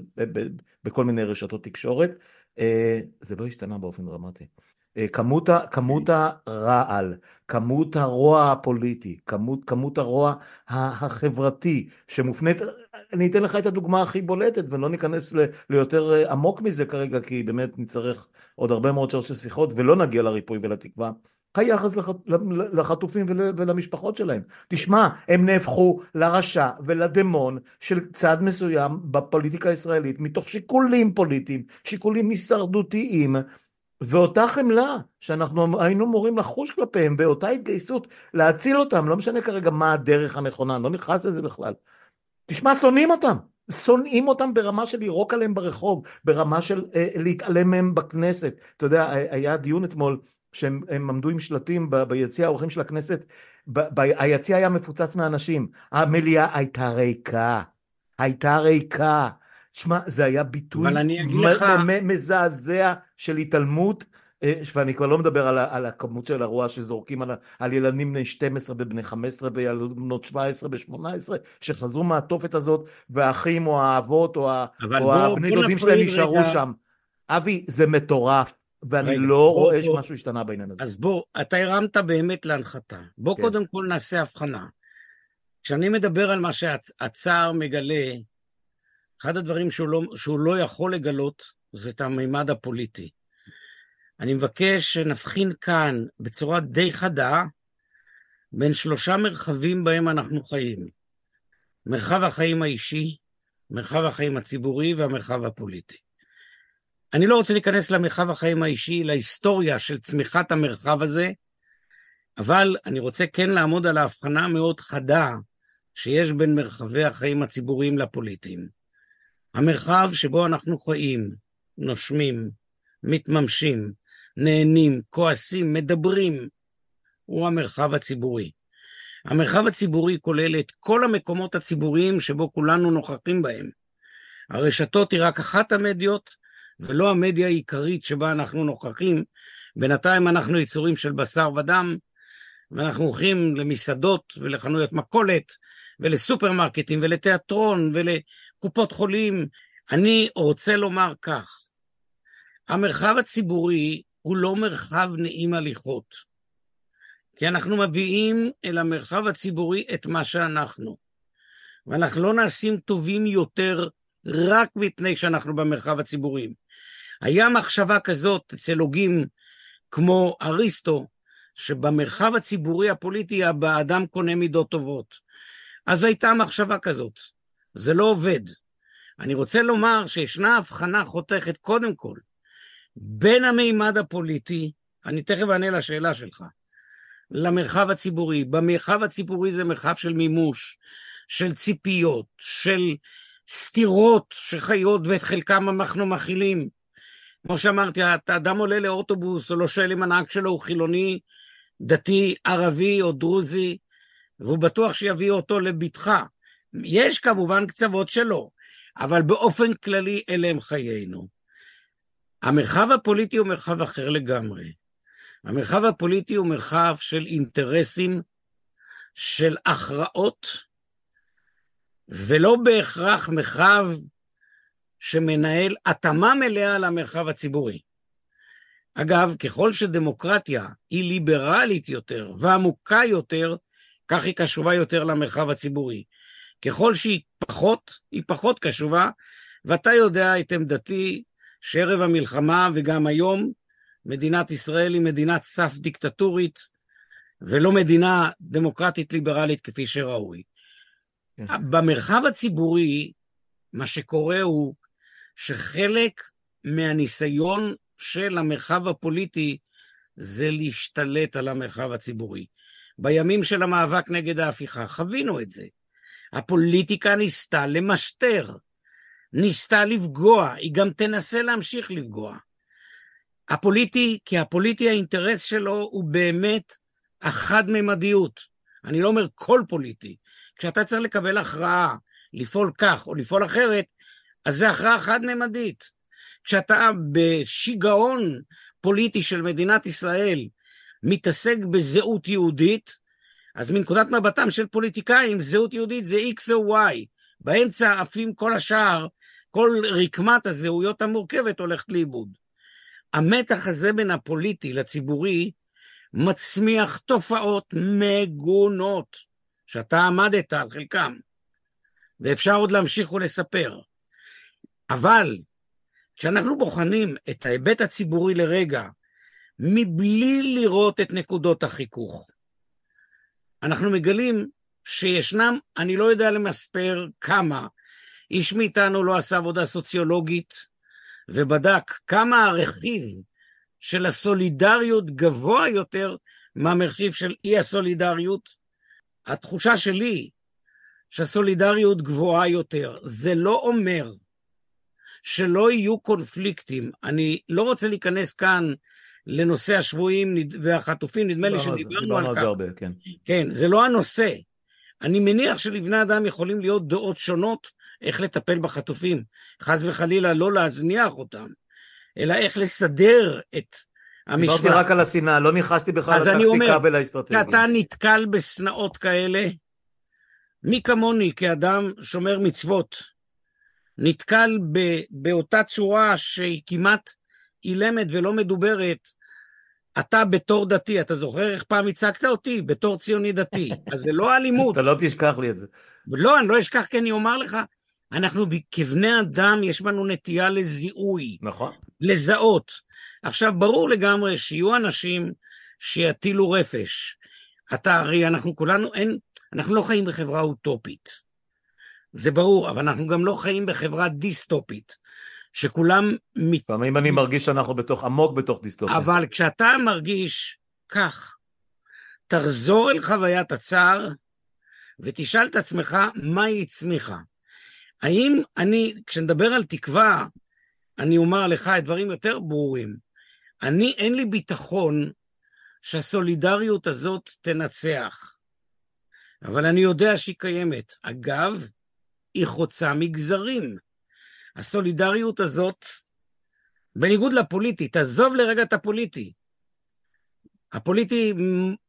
S1: בכל מיני רשתות תקשורת אה, זה לא השתנה באופן דרמטי. כמות, כמות הרעל, כמות הרוע הפוליטי, כמות, כמות הרוע החברתי שמופנית, אני אתן לך את הדוגמה הכי בולטת ולא ניכנס ליותר אה, עמוק מזה כרגע כי באמת נצטרך עוד הרבה מאוד שעות של שיחות ולא נגיע לריפוי ולתקווה. היחס לחטופים ולמשפחות שלהם. תשמע, הם נהפכו לרשע ולדמון של צד מסוים בפוליטיקה הישראלית מתוך שיקולים פוליטיים, שיקולים הישרדותיים, ואותה חמלה שאנחנו היינו אמורים לחוש כלפיהם, באותה התגייסות להציל אותם, לא משנה כרגע מה הדרך הנכונה, אני לא נכנס לזה בכלל. תשמע, שונאים אותם. שונאים אותם ברמה של לירוק עליהם ברחוב, ברמה של אה, להתעלם מהם בכנסת. אתה יודע, היה דיון אתמול שהם עמדו עם שלטים ביציע האורחים של הכנסת, היציע היה מפוצץ מאנשים, המליאה הייתה ריקה, הייתה ריקה. שמע, זה היה ביטוי לך... מזעזע של התעלמות, אה, ואני כבר לא מדבר על, על הכמות של הרוע שזורקים על, על ילדים בני 12 ובני 15 וילדות בנות 17 ו-18, שחזרו מהתופת הזאת, והאחים או האבות או, או הבני דודים שלהם נשארו שם. אבי, זה מטורף. ואני רגע, לא בוא, רואה בוא, שמשהו השתנה בעניין הזה.
S2: אז בוא, אתה הרמת באמת להנחתה. בוא כן. קודם כל נעשה הבחנה. כשאני מדבר על מה שהצער מגלה, אחד הדברים שהוא לא, שהוא לא יכול לגלות זה את המימד הפוליטי. אני מבקש שנבחין כאן בצורה די חדה בין שלושה מרחבים בהם אנחנו חיים. מרחב החיים האישי, מרחב החיים הציבורי והמרחב הפוליטי. אני לא רוצה להיכנס למרחב החיים האישי, להיסטוריה של צמיחת המרחב הזה, אבל אני רוצה כן לעמוד על ההבחנה המאוד חדה שיש בין מרחבי החיים הציבוריים לפוליטיים. המרחב שבו אנחנו חיים, נושמים, מתממשים, נהנים, כועסים, מדברים, הוא המרחב הציבורי. המרחב הציבורי כולל את כל המקומות הציבוריים שבו כולנו נוכחים בהם. הרשתות היא רק אחת המדיות, ולא המדיה העיקרית שבה אנחנו נוכחים. בינתיים אנחנו יצורים של בשר ודם, ואנחנו הולכים למסעדות ולחנויות מכולת ולסופרמרקטים ולתיאטרון ולקופות חולים. אני רוצה לומר כך, המרחב הציבורי הוא לא מרחב נעים הליכות, כי אנחנו מביאים אל המרחב הציבורי את מה שאנחנו, ואנחנו לא נעשים טובים יותר רק מפני שאנחנו במרחב הציבורי. היה מחשבה כזאת אצל הוגים כמו אריסטו, שבמרחב הציבורי הפוליטי האדם קונה מידות טובות. אז הייתה מחשבה כזאת. זה לא עובד. אני רוצה לומר שישנה הבחנה חותכת קודם כל בין המימד הפוליטי, אני תכף אענה לשאלה שלך, למרחב הציבורי. במרחב הציבורי זה מרחב של מימוש, של ציפיות, של סתירות שחיות ואת חלקם אנחנו מכילים. כמו שאמרתי, האדם עולה לאוטובוס, הוא לא שואל אם הנהג שלו הוא חילוני, דתי, ערבי או דרוזי, והוא בטוח שיביא אותו לבטחה. יש כמובן קצוות שלו, אבל באופן כללי אלה הם חיינו. המרחב הפוליטי הוא מרחב אחר לגמרי. המרחב הפוליטי הוא מרחב של אינטרסים, של הכרעות, ולא בהכרח מרחב שמנהל התאמה מלאה למרחב הציבורי. אגב, ככל שדמוקרטיה היא ליברלית יותר ועמוקה יותר, כך היא קשובה יותר למרחב הציבורי. ככל שהיא פחות, היא פחות קשובה, ואתה יודע את עמדתי שערב המלחמה וגם היום, מדינת ישראל היא מדינת סף דיקטטורית, ולא מדינה דמוקרטית ליברלית כפי שראוי. כן. במרחב הציבורי, מה שקורה הוא שחלק מהניסיון של המרחב הפוליטי זה להשתלט על המרחב הציבורי. בימים של המאבק נגד ההפיכה חווינו את זה. הפוליטיקה ניסתה למשטר, ניסתה לפגוע, היא גם תנסה להמשיך לפגוע. הפוליטי, כי הפוליטי האינטרס שלו הוא באמת החד-ממדיות. אני לא אומר כל פוליטי. כשאתה צריך לקבל הכרעה, לפעול כך או לפעול אחרת, אז זה הכרעה חד-ממדית. כשאתה בשיגעון פוליטי של מדינת ישראל מתעסק בזהות יהודית, אז מנקודת מבטם של פוליטיקאים, זהות יהודית זה X או Y. באמצע עפים כל השאר, כל רקמת הזהויות המורכבת הולכת לאיבוד. המתח הזה בין הפוליטי לציבורי מצמיח תופעות מגונות, שאתה עמדת על חלקם, ואפשר עוד להמשיך ולספר. אבל כשאנחנו בוחנים את ההיבט הציבורי לרגע, מבלי לראות את נקודות החיכוך, אנחנו מגלים שישנם, אני לא יודע למספר כמה, איש מאיתנו לא עשה עבודה סוציולוגית ובדק כמה הרכיב של הסולידריות גבוה יותר מהמרכיב של אי הסולידריות. התחושה שלי שהסולידריות גבוהה יותר, זה לא אומר שלא יהיו קונפליקטים. אני לא רוצה להיכנס כאן לנושא השבויים והחטופים, נדמה לי שדיברנו על כך. הרבה, כן. כן, זה לא הנושא. אני מניח שלבני אדם יכולים להיות דעות שונות איך לטפל בחטופים. חס וחלילה לא להזניח אותם, אלא איך לסדר את המשוואה.
S1: דיברתי רק על השנאה, לא נכנסתי בכלל לטקטיקה ולאסטרטגיה.
S2: אתה נתקל בשנאות כאלה, מי כמוני כאדם שומר מצוות, נתקל ב, באותה צורה שהיא כמעט אילמת ולא מדוברת, אתה בתור דתי, אתה זוכר איך פעם הצגת אותי? בתור ציוני דתי. אז זה לא אלימות.
S1: אתה לא תשכח לי את זה.
S2: לא, אני לא אשכח כי אני אומר לך, אנחנו כבני אדם, יש בנו נטייה לזיהוי.
S1: נכון.
S2: לזהות. עכשיו, ברור לגמרי שיהיו אנשים שיטילו רפש. אתה, הרי אנחנו כולנו, אין, אנחנו לא חיים בחברה אוטופית. זה ברור, אבל אנחנו גם לא חיים בחברה דיסטופית. שכולם...
S1: לפעמים אני מרגיש שאנחנו בתוך, עמוק בתוך דיסטופיה.
S2: אבל כשאתה מרגיש כך, תחזור אל חוויית הצער ותשאל את עצמך מה היא הצמיחה. האם אני, כשנדבר על תקווה, אני אומר לך את דברים יותר ברורים. אני, אין לי ביטחון שהסולידריות הזאת תנצח. אבל אני יודע שהיא קיימת. אגב, היא חוצה מגזרים. הסולידריות הזאת, בניגוד לפוליטי, תעזוב לרגע את הפוליטי. הפוליטי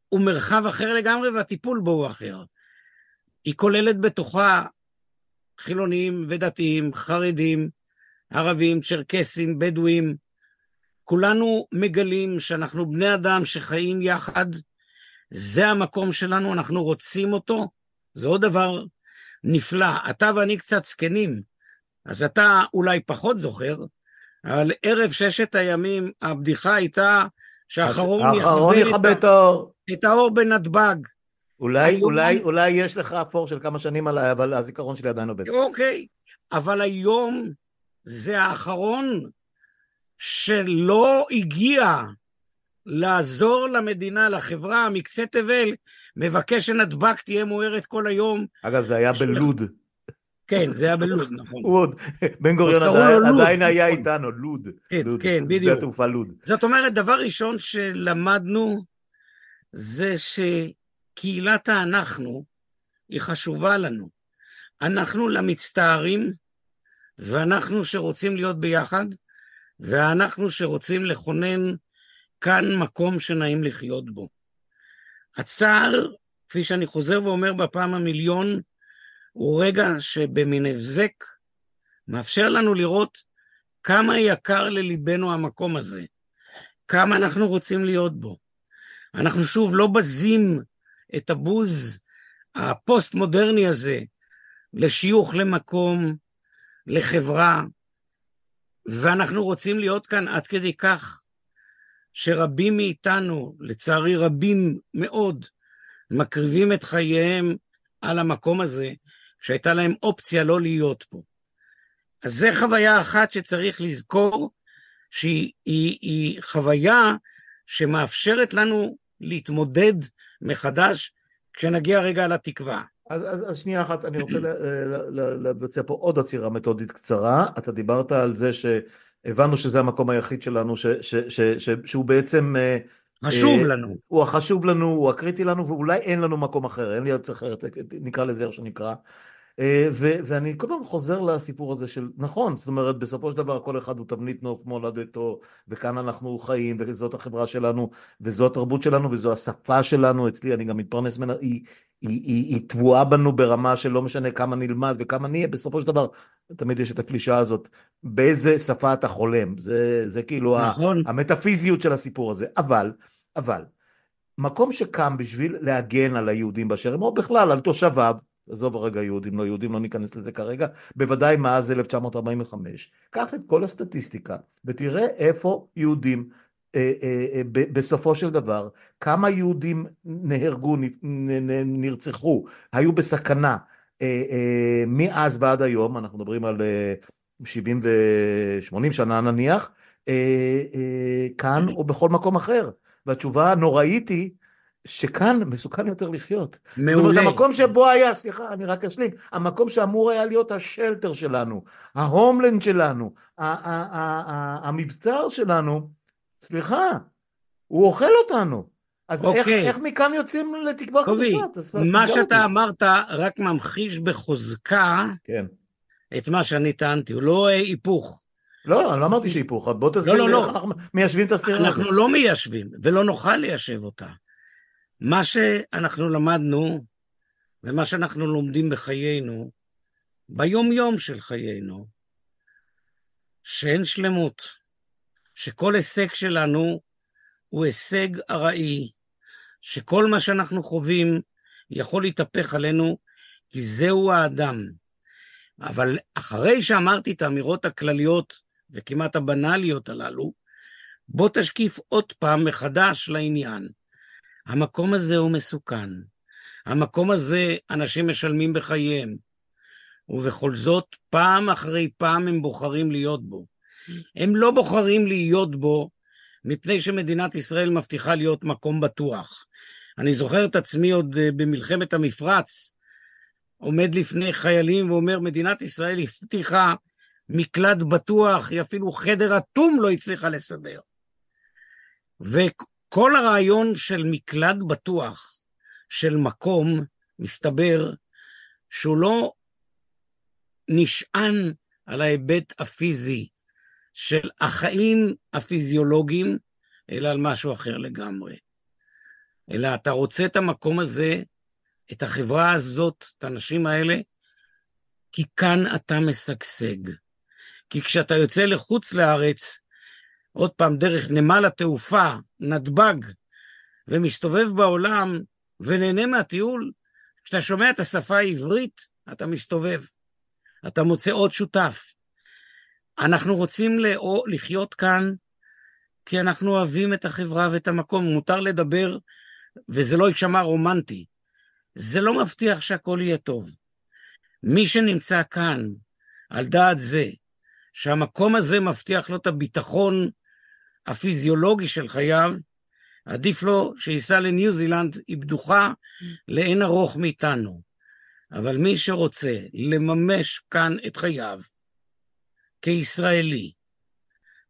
S2: הוא מרחב אחר לגמרי והטיפול בו הוא אחר. היא כוללת בתוכה חילונים ודתיים, חרדים, ערבים, צ'רקסים, בדואים. כולנו מגלים שאנחנו בני אדם שחיים יחד, זה המקום שלנו, אנחנו רוצים אותו, זה עוד דבר נפלא. אתה ואני קצת זקנים, אז אתה אולי פחות זוכר, אבל ערב ששת הימים הבדיחה הייתה שהאחרון
S1: יכבה את האור.
S2: את האור בנתב"ג.
S1: אולי, היום... אולי, אולי יש לך אפור של כמה שנים עליי, אבל הזיכרון שלי עדיין עובד.
S2: אוקיי, אבל היום זה האחרון שלא הגיע לעזור למדינה, לחברה מקצה תבל, מבקש שנתב"ג תהיה מוארת כל היום.
S1: אגב, זה היה בלוד.
S2: כן, זה היה בלוד, נכון.
S1: הוא עוד, בן גוריון עדיין היה איתנו, לוד.
S2: כן, כן, בדיוק. שדה לוד. זאת אומרת, דבר ראשון שלמדנו זה שקהילת האנחנו היא חשובה לנו. אנחנו למצטערים, ואנחנו שרוצים להיות ביחד, ואנחנו שרוצים לכונן כאן מקום שנעים לחיות בו. הצער, כפי שאני חוזר ואומר בפעם המיליון, הוא רגע שבמין הבזק מאפשר לנו לראות כמה יקר לליבנו המקום הזה, כמה אנחנו רוצים להיות בו. אנחנו שוב לא בזים את הבוז הפוסט-מודרני הזה לשיוך למקום, לחברה, ואנחנו רוצים להיות כאן עד כדי כך שרבים מאיתנו, לצערי רבים מאוד, מקריבים את חייהם על המקום הזה, שהייתה להם אופציה לא להיות פה. אז זו חוויה אחת שצריך לזכור, שהיא היא, היא חוויה שמאפשרת לנו להתמודד מחדש כשנגיע רגע לתקווה.
S1: אז, אז, אז שנייה אחת, אני רוצה לבצע פה עוד עצירה מתודית קצרה. אתה דיברת על זה שהבנו שזה המקום היחיד שלנו, ש, ש, ש, ש, שהוא בעצם... אה,
S2: חשוב לנו.
S1: הוא החשוב לנו, הוא הקריטי לנו, ואולי אין לנו מקום אחר, אין לי ארץ אחרת, נקרא לזה איך שנקרא. אה, ואני כל פעם חוזר לסיפור הזה של, נכון, זאת אומרת, בסופו של דבר כל אחד הוא תבנית נוף מולדתו, וכאן אנחנו חיים, וזאת החברה שלנו, וזו התרבות שלנו, וזו השפה שלנו, אצלי אני גם מתפרנס ממנה, היא, היא, היא, היא טבועה בנו ברמה שלא משנה כמה נלמד וכמה נהיה, בסופו של דבר, תמיד יש את הקלישה הזאת, באיזה שפה אתה חולם, זה, זה כאילו
S2: נכון.
S1: המטאפיזיות של הסיפור הזה, אבל, אבל, מקום שקם בשביל להגן על היהודים באשר הם, או בכלל על תושביו, עזוב הרגע יהודים, לא יהודים, לא ניכנס לזה כרגע, בוודאי מאז 1945. קח את כל הסטטיסטיקה ותראה איפה יהודים אה, אה, אה, בסופו של דבר, כמה יהודים נהרגו, נרצחו, היו בסכנה מאז ועד היום, אנחנו מדברים על 70 ו-80 שנה נניח, כאן או בכל מקום אחר. והתשובה הנוראית היא שכאן מסוכן יותר לחיות.
S2: מעולה.
S1: זאת אומרת, המקום שבו היה, סליחה, אני רק אשלים, המקום שאמור היה להיות השלטר שלנו, ההומלנד שלנו, המבצר שלנו, סליחה, הוא אוכל אותנו. אז איך,
S2: אוקיי.
S1: איך מכאן יוצאים לתקווה חדשה?
S2: מה שאתה אמרת רק ממחיש בחוזקה
S1: כן.
S2: את מה שאני טענתי, הוא לא היפוך.
S1: לא, אני לא אמרתי שהיפוך, בוא תסביר
S2: לא,
S1: לי
S2: לא,
S1: איך
S2: לא.
S1: אנחנו מיישבים את הסתירה.
S2: אנחנו לא מיישבים, ולא נוכל ליישב אותה. מה שאנחנו למדנו, ומה שאנחנו לומדים בחיינו, ביום-יום של חיינו, שאין שלמות, שכל הישג שלנו הוא הישג ארעי, שכל מה שאנחנו חווים יכול להתהפך עלינו, כי זהו האדם. אבל אחרי שאמרתי את האמירות הכלליות וכמעט הבנאליות הללו, בוא תשקיף עוד פעם מחדש לעניין. המקום הזה הוא מסוכן. המקום הזה, אנשים משלמים בחייהם, ובכל זאת, פעם אחרי פעם הם בוחרים להיות בו. הם לא בוחרים להיות בו מפני שמדינת ישראל מבטיחה להיות מקום בטוח. אני זוכר את עצמי עוד אה, במלחמת המפרץ, עומד לפני חיילים ואומר, מדינת ישראל הבטיחה מקלט בטוח, היא אפילו חדר אטום לא הצליחה לסדר. וכל הרעיון של מקלט בטוח, של מקום, מסתבר שהוא לא נשען על ההיבט הפיזי של החיים הפיזיולוגיים, אלא על משהו אחר לגמרי. אלא אתה רוצה את המקום הזה, את החברה הזאת, את האנשים האלה, כי כאן אתה משגשג. כי כשאתה יוצא לחוץ לארץ, עוד פעם, דרך נמל התעופה, נתב"ג, ומסתובב בעולם ונהנה מהטיול, כשאתה שומע את השפה העברית, אתה מסתובב. אתה מוצא עוד שותף. אנחנו רוצים לחיות כאן כי אנחנו אוהבים את החברה ואת המקום. מותר לדבר, וזה לא יישמע רומנטי. זה לא מבטיח שהכל יהיה טוב. מי שנמצא כאן על דעת זה, שהמקום הזה מבטיח לו את הביטחון הפיזיולוגי של חייו, עדיף לו שייסע לניו זילנד, היא בטוחה לאין ארוך מאיתנו. אבל מי שרוצה לממש כאן את חייו, כישראלי,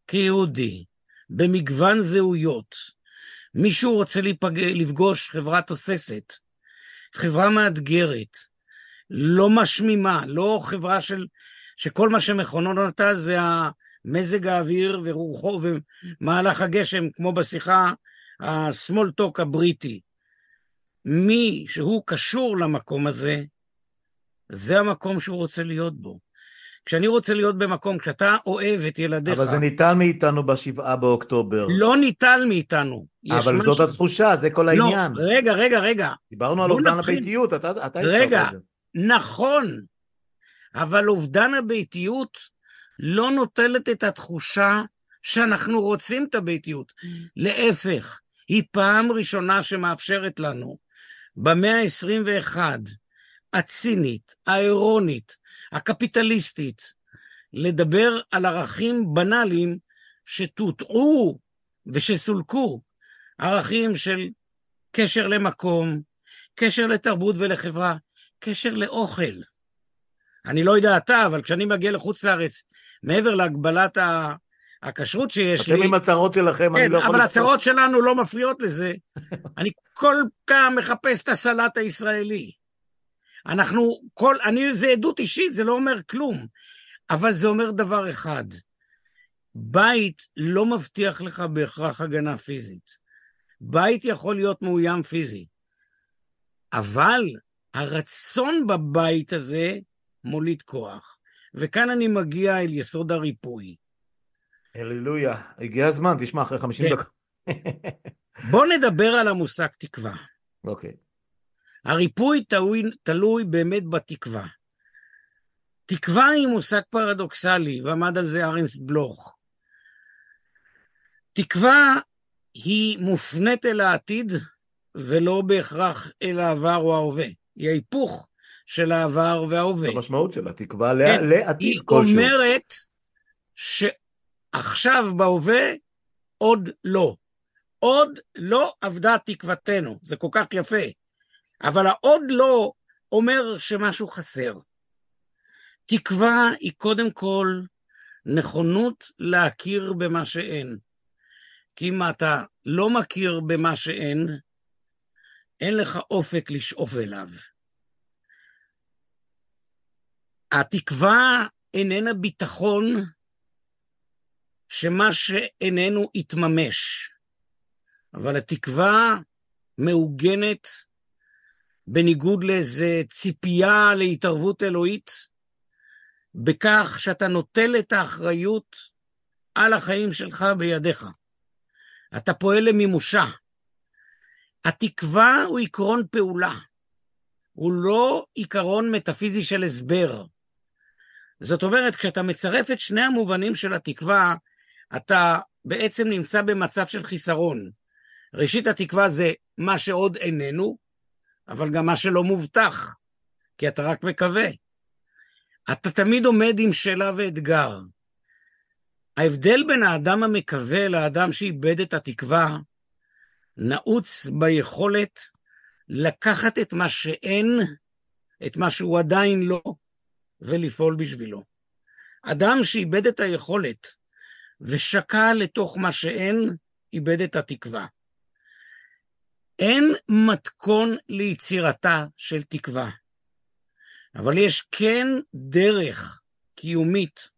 S2: כיהודי, במגוון זהויות, מישהו רוצה להיפג... לפגוש חברה תוססת, חברה מאתגרת, לא משמימה, לא חברה של... שכל מה שמכוננותה זה המזג האוויר ורוחו ומהלך הגשם, כמו בשיחה הסמולטוק הבריטי. מי שהוא קשור למקום הזה, זה המקום שהוא רוצה להיות בו. כשאני רוצה להיות במקום, כשאתה אוהב את ילדיך...
S1: אבל זה ניטל מאיתנו בשבעה באוקטובר.
S2: לא ניטל מאיתנו.
S1: אבל. זאת התחושה, זה כל העניין.
S2: לא, רגע, רגע, רגע.
S1: דיברנו על אובדן נבחין... הביתיות, אתה, אתה
S2: רגע, נכון, אבל אובדן הביתיות לא נוטלת את התחושה שאנחנו רוצים את הביתיות. להפך, היא פעם ראשונה שמאפשרת לנו, במאה ה-21, הצינית, האירונית, הקפיטליסטית, לדבר על ערכים בנאליים שטוטעו ושסולקו, ערכים של קשר למקום, קשר לתרבות ולחברה, קשר לאוכל. אני לא יודע אתה, אבל כשאני מגיע לחוץ לארץ, מעבר להגבלת הכשרות שיש
S1: אתם
S2: לי...
S1: אתם עם הצהרות שלכם,
S2: כן,
S1: אני לא יכול...
S2: אבל הצהרות שלנו לא מפריעות לזה. אני כל פעם מחפש את הסלט הישראלי. אנחנו, כל, אני, זה עדות אישית, זה לא אומר כלום, אבל זה אומר דבר אחד, בית לא מבטיח לך בהכרח הגנה פיזית. בית יכול להיות מאוים פיזי, אבל הרצון בבית הזה מוליד כוח. וכאן אני מגיע אל יסוד הריפוי.
S1: הללויה, הגיע הזמן, תשמע, אחרי 50 כן. דקות.
S2: בוא נדבר על המושג תקווה.
S1: אוקיי. Okay.
S2: הריפוי תלוי, תלוי באמת בתקווה. תקווה היא מושג פרדוקסלי, ועמד על זה ארנס בלוך. תקווה היא מופנית אל העתיד, ולא בהכרח אל העבר או ההווה. היא ההיפוך של העבר וההווה.
S1: המשמעות שלה, תקווה כן, לעתיד
S2: כלשהו. היא אומרת שעכשיו בהווה עוד לא. עוד לא אבדה תקוותנו. זה כל כך יפה. אבל העוד לא אומר שמשהו חסר. תקווה היא קודם כל נכונות להכיר במה שאין. כי אם אתה לא מכיר במה שאין, אין לך אופק לשאוף אליו. התקווה איננה ביטחון שמה שאיננו יתממש, אבל התקווה מעוגנת בניגוד לאיזה ציפייה להתערבות אלוהית, בכך שאתה נוטל את האחריות על החיים שלך בידיך. אתה פועל למימושה. התקווה הוא עקרון פעולה, הוא לא עיקרון מטאפיזי של הסבר. זאת אומרת, כשאתה מצרף את שני המובנים של התקווה, אתה בעצם נמצא במצב של חיסרון. ראשית התקווה זה מה שעוד איננו, אבל גם מה שלא מובטח, כי אתה רק מקווה. אתה תמיד עומד עם שאלה ואתגר. ההבדל בין האדם המקווה לאדם שאיבד את התקווה נעוץ ביכולת לקחת את מה שאין, את מה שהוא עדיין לא, ולפעול בשבילו. אדם שאיבד את היכולת ושקע לתוך מה שאין, איבד את התקווה. אין מתכון ליצירתה של תקווה, אבל יש כן דרך קיומית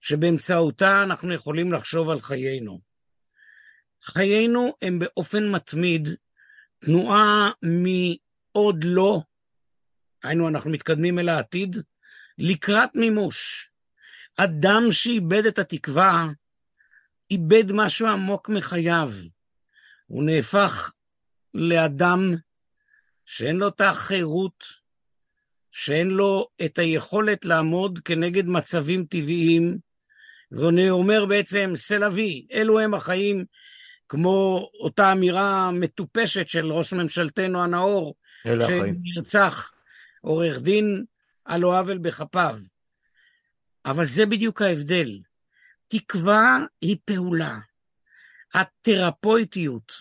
S2: שבאמצעותה אנחנו יכולים לחשוב על חיינו. חיינו הם באופן מתמיד תנועה מעוד לא, היינו אנחנו מתקדמים אל העתיד, לקראת מימוש. אדם שאיבד את התקווה, איבד משהו עמוק מחייו. הוא נהפך לאדם שאין לו את החירות, שאין לו את היכולת לעמוד כנגד מצבים טבעיים, והוא אומר בעצם, סלווי, אלו הם החיים, כמו אותה אמירה מטופשת של ראש ממשלתנו הנאור, שנרצח עורך דין על לא עוול בכפיו. אבל זה בדיוק ההבדל. תקווה היא פעולה. התרפויטיות,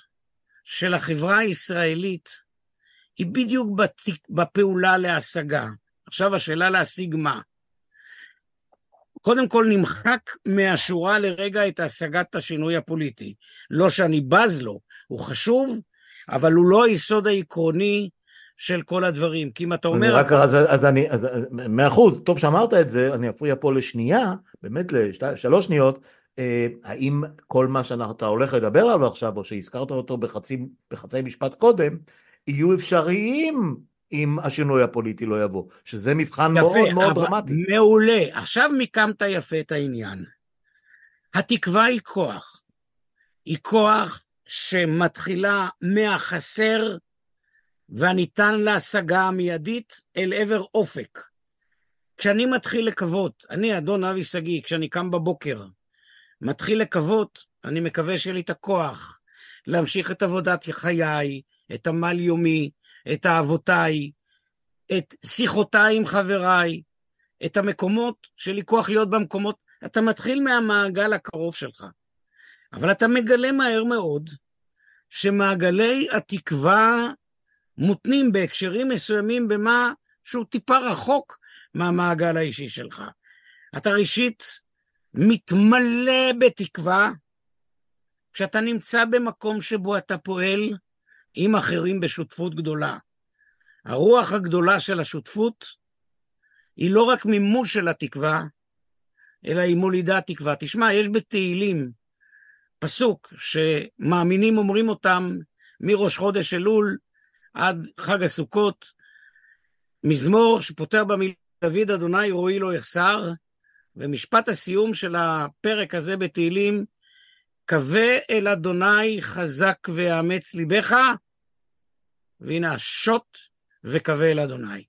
S2: של החברה הישראלית היא בדיוק בפעולה להשגה. עכשיו השאלה להשיג מה? קודם כל נמחק מהשורה לרגע את השגת השינוי הפוליטי. לא שאני בז לו, הוא חשוב, אבל הוא לא היסוד העקרוני של כל הדברים. כי אם אתה אומר...
S1: רק, אז, אז אני, אז מאה אחוז, טוב שאמרת את זה, אני אפריע פה לשנייה, באמת לשלוש שניות, אה, האם כל מה שאתה הולך לדבר עליו עכשיו, או שהזכרת אותו בחצי, בחצי משפט קודם, יהיו אפשריים אם השינוי הפוליטי לא יבוא, שזה מבחן
S2: יפה,
S1: מאוד מאוד דרמטי.
S2: מעולה. עכשיו מיקמת יפה את העניין. התקווה היא כוח. היא כוח שמתחילה מהחסר והניתן להשגה המיידית אל עבר אופק. כשאני מתחיל לקוות, אני, אדון אבי שגיא, כשאני קם בבוקר, מתחיל לקוות, אני מקווה שיהיה לי את הכוח להמשיך את עבודת חיי, את עמל יומי, את אהבותיי, את שיחותיי עם חבריי, את המקומות שלי כוח להיות במקומות, אתה מתחיל מהמעגל הקרוב שלך. אבל אתה מגלה מהר מאוד שמעגלי התקווה מותנים בהקשרים מסוימים במה שהוא טיפה רחוק מהמעגל האישי שלך. אתה ראשית מתמלא בתקווה כשאתה נמצא במקום שבו אתה פועל עם אחרים בשותפות גדולה. הרוח הגדולה של השותפות היא לא רק מימוש של התקווה, אלא היא מולידה תקווה. תשמע, יש בתהילים פסוק שמאמינים אומרים אותם מראש חודש אלול עד חג הסוכות, מזמור שפותח במילה דוד אדוני רואי לא יחסר, ומשפט הסיום של הפרק הזה בתהילים, קווה אל אדוני חזק ואמץ ליבך, והנה השוט וקווה אל אדוני.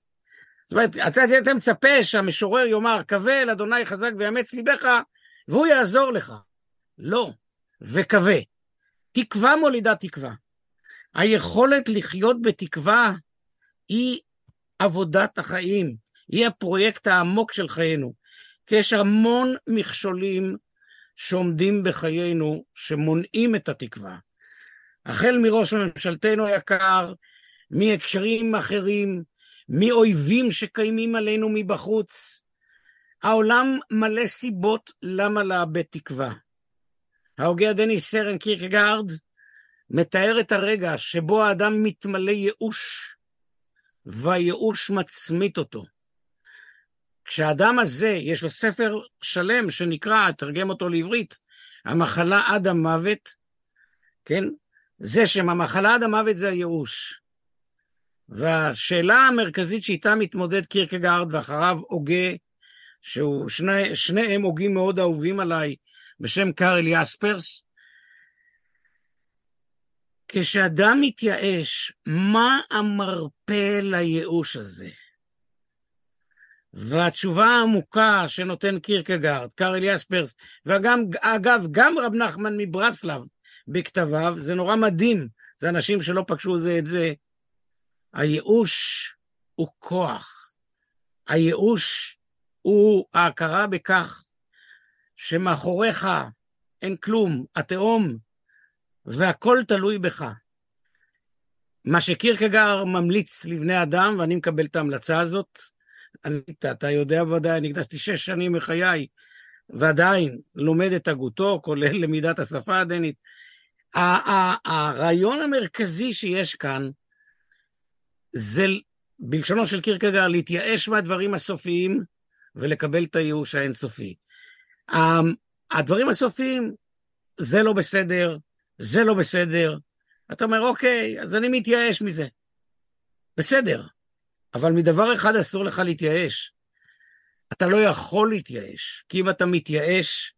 S2: זאת אומרת, אתה אתה מצפה שהמשורר יאמר, קווה אל אדוני חזק ואמץ ליבך, והוא יעזור לך. לא, וקווה. תקווה מולידה תקווה. היכולת לחיות בתקווה היא עבודת החיים, היא הפרויקט העמוק של חיינו. כי יש המון מכשולים שעומדים בחיינו, שמונעים את התקווה. החל מראש ממשלתנו היקר, מהקשרים אחרים, מאויבים שקיימים עלינו מבחוץ. העולם מלא סיבות למה לאבד תקווה. ההוגה דניס סרן קירקגרד מתאר את הרגע שבו האדם מתמלא ייאוש, והייאוש מצמית אותו. כשהאדם הזה, יש לו ספר שלם שנקרא, תרגם אותו לעברית, המחלה עד המוות, כן? זה שם המחלה עד המוות זה הייאוש. והשאלה המרכזית שאיתה מתמודד קירקגרד ואחריו הוגה, שהוא שני, שניהם הוגים מאוד אהובים עליי, בשם קארל יספרס, כשאדם מתייאש, מה המרפא לייאוש הזה? והתשובה העמוקה שנותן קירקגרד, קארל יספרס, ואגב, גם רב נחמן מברסלב בכתביו, זה נורא מדהים, זה אנשים שלא פגשו זה את זה. הייאוש הוא כוח. הייאוש הוא ההכרה בכך שמאחוריך אין כלום, התהום, והכל תלוי בך. מה שקירקגר ממליץ לבני אדם, ואני מקבל את ההמלצה הזאת, אני, אתה יודע ודאי, אני הקדשתי שש שנים מחיי, ועדיין לומד את הגותו, כולל למידת השפה הדנית. הרעיון המרכזי שיש כאן, זה בלשונו של קירקגר להתייאש מהדברים הסופיים ולקבל את הייאוש האינסופי. הדברים הסופיים, זה לא בסדר, זה לא בסדר. אתה אומר, אוקיי, אז אני מתייאש מזה. בסדר, אבל מדבר אחד אסור לך להתייאש. אתה לא יכול להתייאש, כי אם אתה מתייאש,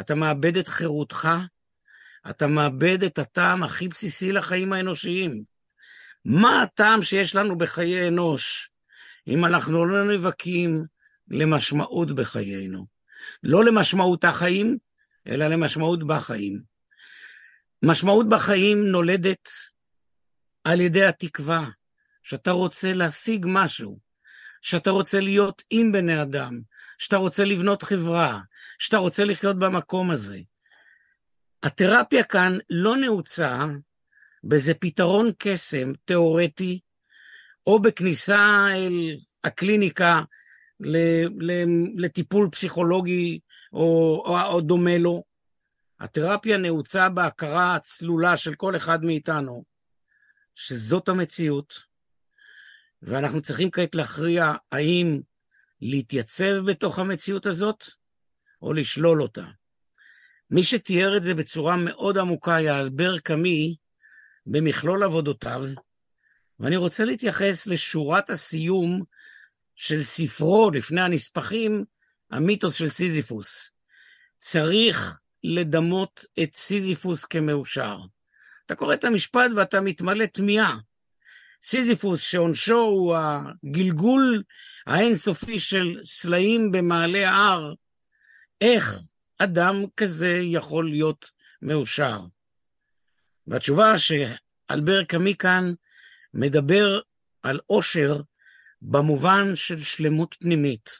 S2: אתה מאבד את חירותך, אתה מאבד את הטעם הכי בסיסי לחיים האנושיים. מה הטעם שיש לנו בחיי אנוש, אם אנחנו לא נאבקים למשמעות בחיינו? לא למשמעות החיים, אלא למשמעות בחיים. משמעות בחיים נולדת על ידי התקווה, שאתה רוצה להשיג משהו, שאתה רוצה להיות עם בני אדם, שאתה רוצה לבנות חברה, שאתה רוצה לחיות במקום הזה. התרפיה כאן לא נעוצה באיזה פתרון קסם תיאורטי, או בכניסה אל הקליניקה לטיפול פסיכולוגי או, או, או דומה לו. התרפיה נעוצה בהכרה הצלולה של כל אחד מאיתנו, שזאת המציאות, ואנחנו צריכים כעת להכריע האם להתייצב בתוך המציאות הזאת, או לשלול אותה. מי שתיאר את זה בצורה מאוד עמוקה היה אלבר קאמי במכלול עבודותיו, ואני רוצה להתייחס לשורת הסיום של ספרו לפני הנספחים, המיתוס של סיזיפוס. צריך לדמות את סיזיפוס כמאושר. אתה קורא את המשפט ואתה מתמלא תמיהה. סיזיפוס, שעונשו הוא הגלגול האינסופי של סלעים במעלה ההר, איך אדם כזה יכול להיות מאושר? והתשובה שאלבר קאמי כאן מדבר על עושר במובן של שלמות פנימית,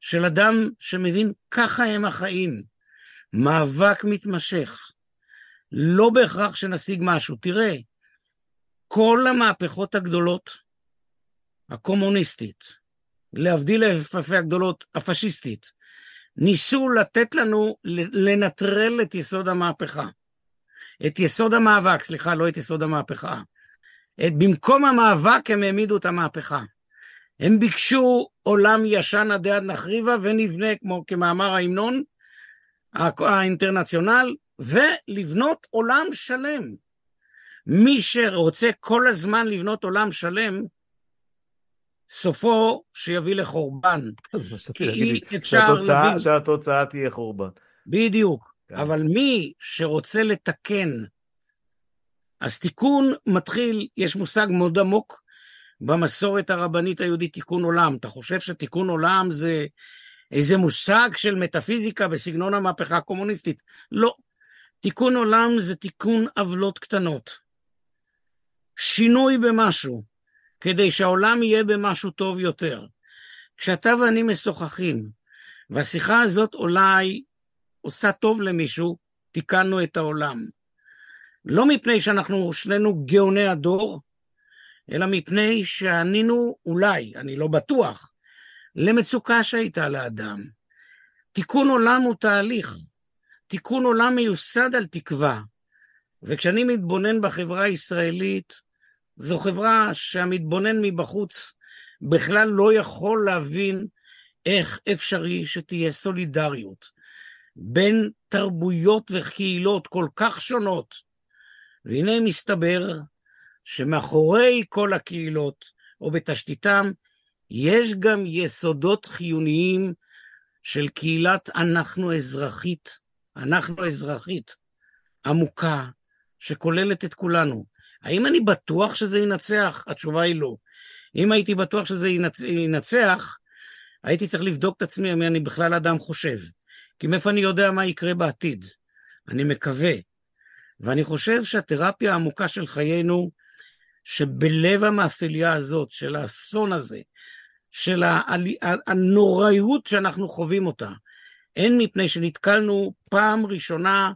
S2: של אדם שמבין ככה הם החיים, מאבק מתמשך, לא בהכרח שנשיג משהו. תראה, כל המהפכות הגדולות, הקומוניסטית, להבדיל אלפי הגדולות, הפשיסטית, ניסו לתת לנו לנטרל את יסוד המהפכה. את יסוד המאבק, סליחה, לא את יסוד המהפכה. את, במקום המאבק הם העמידו את המהפכה. הם ביקשו עולם ישן עדי עד נחריבה ונבנה, כמו כמאמר ההמנון האינטרנציונל, ולבנות עולם שלם. מי שרוצה כל הזמן לבנות עולם שלם, סופו שיביא לחורבן.
S1: כי אי אפשר להבין... שהתוצאה תהיה חורבן.
S2: בדיוק. כן. אבל מי שרוצה לתקן, אז תיקון מתחיל, יש מושג מאוד עמוק במסורת הרבנית היהודית, תיקון עולם. אתה חושב שתיקון עולם זה איזה מושג של מטאפיזיקה בסגנון המהפכה הקומוניסטית? לא. תיקון עולם זה תיקון עוולות קטנות. שינוי במשהו, כדי שהעולם יהיה במשהו טוב יותר. כשאתה ואני משוחחים, והשיחה הזאת אולי עושה טוב למישהו, תיקנו את העולם. לא מפני שאנחנו שנינו גאוני הדור, אלא מפני שענינו אולי, אני לא בטוח, למצוקה שהייתה לאדם. תיקון עולם הוא תהליך. תיקון עולם מיוסד על תקווה. וכשאני מתבונן בחברה הישראלית, זו חברה שהמתבונן מבחוץ בכלל לא יכול להבין איך אפשרי שתהיה סולידריות בין תרבויות וקהילות כל כך שונות. והנה מסתבר שמאחורי כל הקהילות, או בתשתיתם, יש גם יסודות חיוניים של קהילת אנחנו אזרחית, אנחנו אזרחית, עמוקה, שכוללת את כולנו. האם אני בטוח שזה ינצח? התשובה היא לא. אם הייתי בטוח שזה ינצח, הייתי צריך לבדוק את עצמי אם אני בכלל אדם חושב. כי מאיפה אני יודע מה יקרה בעתיד? אני מקווה. ואני חושב שהתרפיה העמוקה של חיינו, שבלב המאפליה הזאת, של האסון הזה, של הנוראיות שאנחנו חווים אותה, הן מפני שנתקלנו פעם ראשונה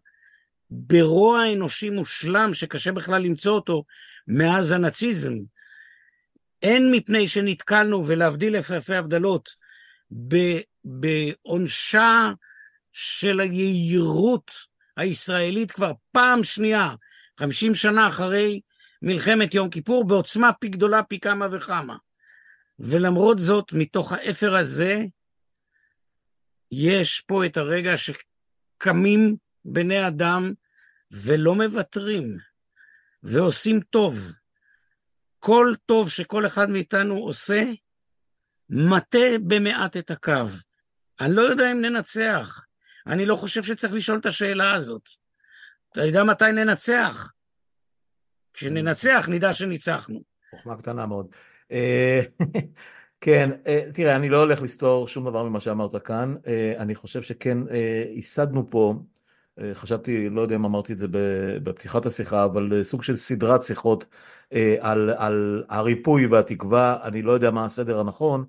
S2: ברוע אנושי מושלם שקשה בכלל למצוא אותו מאז הנאציזם. הן מפני שנתקלנו, ולהבדיל אלפי הבדלות, בעונשה של היהירות הישראלית כבר פעם שנייה, חמישים שנה אחרי מלחמת יום כיפור, בעוצמה פי גדולה פי כמה וכמה. ולמרות זאת, מתוך האפר הזה, יש פה את הרגע שקמים בני אדם ולא מוותרים, ועושים טוב. כל טוב שכל אחד מאיתנו עושה, מטה במעט את הקו. אני לא יודע אם ננצח. אני לא חושב שצריך לשאול את השאלה הזאת. אתה יודע מתי ננצח? כשננצח נדע שניצחנו.
S1: חוכמה קטנה מאוד. אה, כן, אה, תראה, אני לא הולך לסתור שום דבר ממה שאמרת כאן. אה, אני חושב שכן, ייסדנו פה חשבתי, לא יודע אם אמרתי את זה בפתיחת השיחה, אבל סוג של סדרת שיחות על, על הריפוי והתקווה, אני לא יודע מה הסדר הנכון,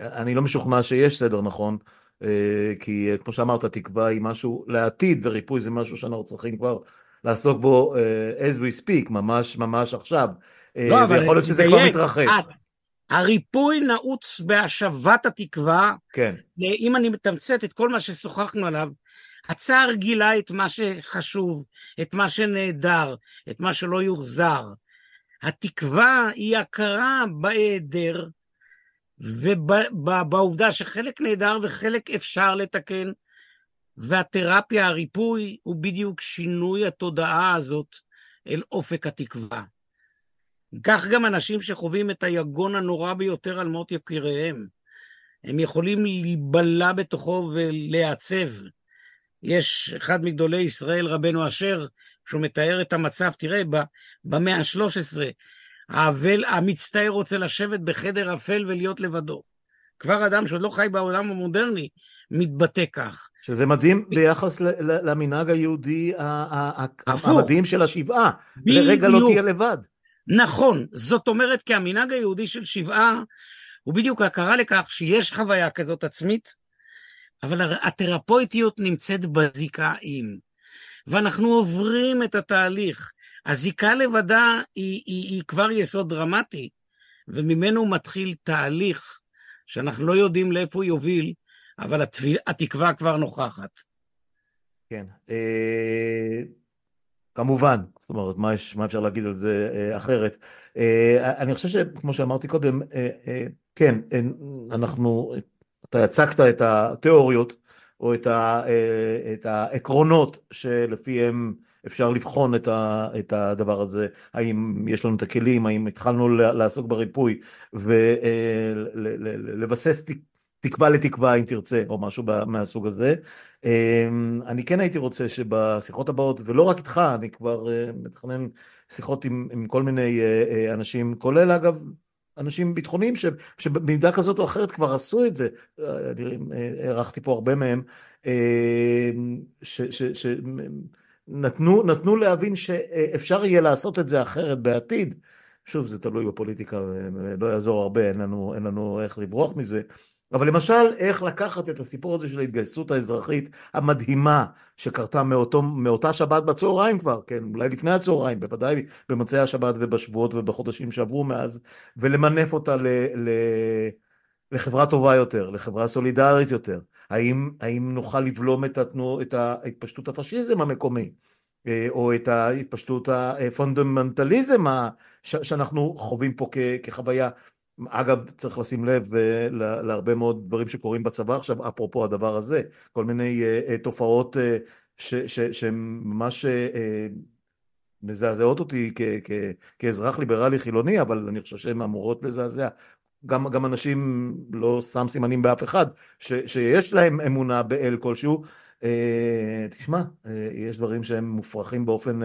S1: אני לא משוכנע שיש סדר נכון, כי כמו שאמרת, תקווה היא משהו לעתיד, וריפוי זה משהו שאנחנו צריכים כבר לעסוק בו as we speak, ממש ממש עכשיו. לא, ויכול להיות שזה כבר מתרחש.
S2: הריפוי נעוץ בהשבת התקווה.
S1: כן.
S2: אם אני מתמצת את כל מה ששוחחנו עליו, הצער גילה את מה שחשוב, את מה שנהדר, את מה שלא יוחזר. התקווה היא הכרה בהיעדר, ובעובדה שחלק נהדר וחלק אפשר לתקן, והתרפיה, הריפוי, הוא בדיוק שינוי התודעה הזאת אל אופק התקווה. כך גם אנשים שחווים את היגון הנורא ביותר על מות יקיריהם. הם יכולים להיבלע בתוכו ולהיעצב. יש אחד מגדולי ישראל, רבנו אשר, שהוא מתאר את המצב, תראה, במאה ה-13, האבל, המצטער רוצה לשבת בחדר אפל ולהיות לבדו. כבר אדם שעוד לא חי בעולם המודרני, מתבטא כך.
S1: שזה מדהים ביחס למנהג היהודי המדהים של השבעה. לרגע לא תהיה לבד.
S2: נכון, זאת אומרת כי המנהג היהודי של שבעה הוא בדיוק הכרה לכך שיש חוויה כזאת עצמית, אבל התרפויטיות נמצאת בזיקה עם. ואנחנו עוברים את התהליך. הזיקה לבדה היא, היא, היא כבר יסוד דרמטי, וממנו מתחיל תהליך שאנחנו לא יודעים לאיפה הוא יוביל, אבל התפיל, התקווה כבר נוכחת.
S1: כן. אה, כמובן, זאת אומרת, מה, יש, מה אפשר להגיד על זה אה, אחרת? אה, אני חושב שכמו שאמרתי קודם, אה, כן, אנחנו, אתה הצגת את התיאוריות, או את, ה, את העקרונות שלפיהם אפשר לבחון את, ה, את הדבר הזה, האם יש לנו את הכלים, האם התחלנו לעסוק בריפוי ולבסס אה, תקווה לתקווה אם תרצה, או משהו מהסוג הזה. אמ, אני כן הייתי רוצה שבשיחות הבאות, ולא רק איתך, אני כבר אה, מתכנן שיחות עם, עם כל מיני אה, אה, אנשים, כולל אגב אנשים ביטחוניים ש, שבמידה כזאת או אחרת כבר עשו את זה, אני הערכתי פה הרבה מהם, שנתנו נתנו להבין שאפשר יהיה לעשות את זה אחרת בעתיד. שוב, זה תלוי בפוליטיקה, לא יעזור הרבה, אין לנו, אין לנו איך לברוח מזה, אבל למשל, איך לקחת את הסיפור הזה של ההתגייסות האזרחית המדהימה שקרתה מאותו, מאותה שבת בצהריים כבר, כן, אולי לפני הצהריים, בוודאי במוצאי השבת ובשבועות ובחודשים שעברו מאז, ולמנף אותה ל, ל, לחברה טובה יותר, לחברה סולידרית יותר. האם, האם נוכל לבלום את, התנו, את התפשטות הפשיזם המקומי, אה, או את התפשטות הפונדמנטליזם שאנחנו חווים פה כחוויה אגב, צריך לשים לב אה, להרבה מאוד דברים שקורים בצבא עכשיו, אפרופו הדבר הזה, כל מיני אה, אה, תופעות שהן ממש מזעזעות אותי כאזרח ליברלי חילוני, אבל אני חושב שהן אמורות לזעזע. גם, גם אנשים, לא שם סימנים באף אחד, ש, שיש להם אמונה באל כלשהו, תשמע, יש דברים שהם מופרכים באופן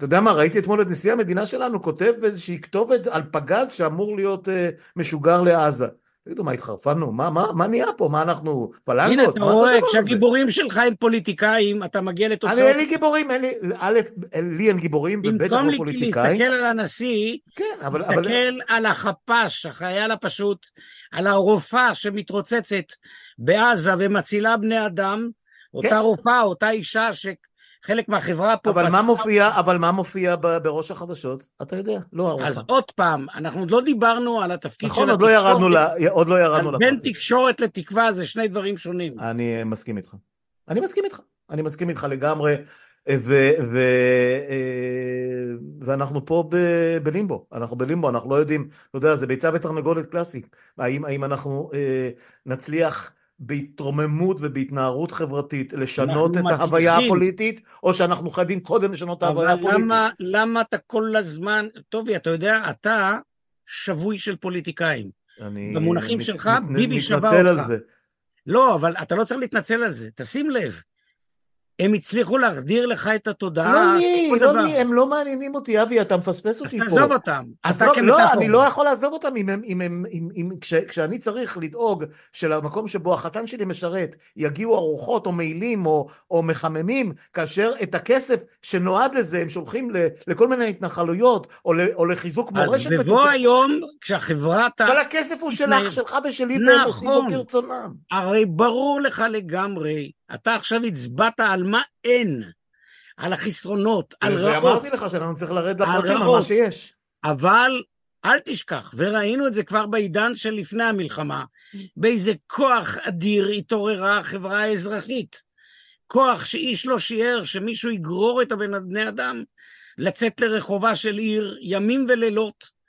S1: אתה יודע מה, ראיתי אתמול את נשיא המדינה שלנו כותב איזושהי כתובת על פגז שאמור להיות uh, משוגר לעזה. תגידו, מה התחרפנו? מה, מה, מה נהיה פה? מה אנחנו פלנגות?
S2: הנה, אתה רואה, כשהגיבורים שלך הם פוליטיקאים, אתה מגיע לתוצאות...
S1: אני, אין לי גיבורים, אין לי, א', לי אין גיבורים, ובטח לא פוליטיקאים.
S2: במקום להסתכל על הנשיא, כן, אבל... תסתכל אבל... על החפ"ש, החייל הפשוט, על הרופאה שמתרוצצת בעזה ומצילה בני אדם, אותה כן. רופאה, אותה אישה ש... חלק מהחברה פה...
S1: אבל מה מופיע, אבל מה מופיע בראש החדשות? אתה יודע, לא ארוחה.
S2: אז עוד פעם, אנחנו עוד לא דיברנו על התפקיד
S1: נכון,
S2: של
S1: התקשורת. נכון, עוד, לא עוד לא ירדנו
S2: לפרטים. בין תקשורת לתקווה זה שני דברים שונים.
S1: אני מסכים איתך. אני מסכים איתך. אני מסכים איתך לגמרי. ו, ו, אה, ואנחנו פה ב, בלימבו, אנחנו בלימבו, אנחנו לא יודעים, אתה יודע, זה ביצה ותרנגולת קלאסי, האם, האם אנחנו אה, נצליח בהתרוממות ובהתנערות חברתית לשנות את מצליחים. ההוויה הפוליטית, או שאנחנו חייבים קודם לשנות את ההוויה הפוליטית.
S2: אבל למה, למה אתה כל הזמן, טובי, אתה יודע, אתה שבוי של פוליטיקאים. אני... במונחים מת, שלך, מת, ביבי שבר אותך. מתנצל על זה. לא, אבל אתה לא צריך להתנצל על זה, תשים לב. הם הצליחו להחדיר לך את התודעה.
S1: לא לי, לא לי, הם לא מעניינים אותי, אבי, אתה מפספס אותי
S2: פה. אז תעזוב אותם.
S1: עזוב, לא, אני לא יכול לעזוב אותם אם הם, אם הם, אם, אם, כש, כשאני צריך לדאוג שלמקום שבו החתן שלי משרת יגיעו ארוחות או מעילים או, או מחממים, כאשר את הכסף שנועד לזה הם שולחים ל, לכל מיני התנחלויות או, ל, או לחיזוק מורשת.
S2: אז בבוא היום, כשהחברה...
S1: כל הכסף הוא שלך, שלך ושלי, והם עושים בו נכון. כרצונם.
S2: הרי ברור לך לגמרי אתה עכשיו הצבעת על מה אין, על החסרונות, על רעות.
S1: ואמרתי לך שאנחנו צריכים לרדת לפרטים על מה שיש.
S2: אבל אל תשכח, וראינו את זה כבר בעידן של לפני המלחמה, באיזה כוח אדיר התעוררה החברה האזרחית. כוח שאיש לא שיער שמישהו יגרור את הבני אדם לצאת לרחובה של עיר ימים ולילות.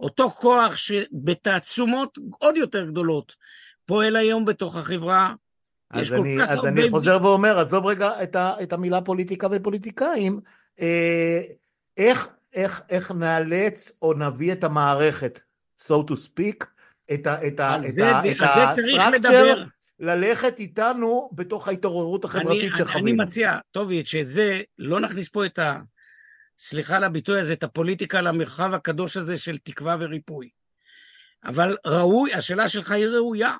S2: אותו כוח שבתעצומות עוד יותר גדולות פועל היום בתוך החברה
S1: אז אני, אז אני חוזר ואומר, עזוב רגע את, ה, את המילה פוליטיקה ופוליטיקאים, אה, איך, איך, איך נאלץ או נביא את המערכת, so to speak, את ה... את ה... את
S2: זה,
S1: ה- את
S2: לדבר.
S1: ללכת איתנו בתוך ההתעוררות החברתית
S2: אני, אני
S1: שחווינו.
S2: מציע, טובי, שאת זה, לא נכניס פה את ה... סליחה על הביטוי הזה, את הפוליטיקה למרחב הקדוש הזה של תקווה וריפוי. אבל ראוי, השאלה שלך היא ראויה.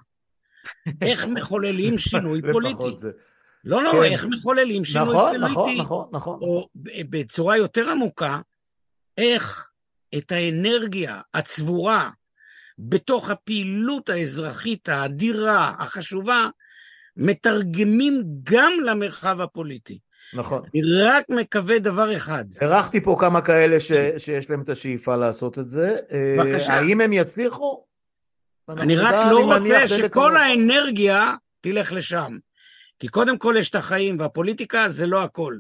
S2: איך מחוללים שינוי פוליטי?
S1: זה.
S2: לא, לא,
S1: כן.
S2: איך מחוללים שינוי
S1: נכון,
S2: פוליטי?
S1: נכון, נכון, נכון.
S2: או בצורה יותר עמוקה, איך את האנרגיה הצבורה בתוך הפעילות האזרחית האדירה, החשובה, מתרגמים גם למרחב הפוליטי.
S1: נכון.
S2: אני רק מקווה דבר אחד,
S1: אירחתי פה כמה כאלה ש, שיש להם את השאיפה לעשות את זה. אה,
S2: בבקשה.
S1: האם הם יצליחו?
S2: אני רק לא
S1: אני
S2: רוצה שכל. האנרגיה תלך לשם. כי קודם כל יש את החיים, והפוליטיקה זה לא הכל.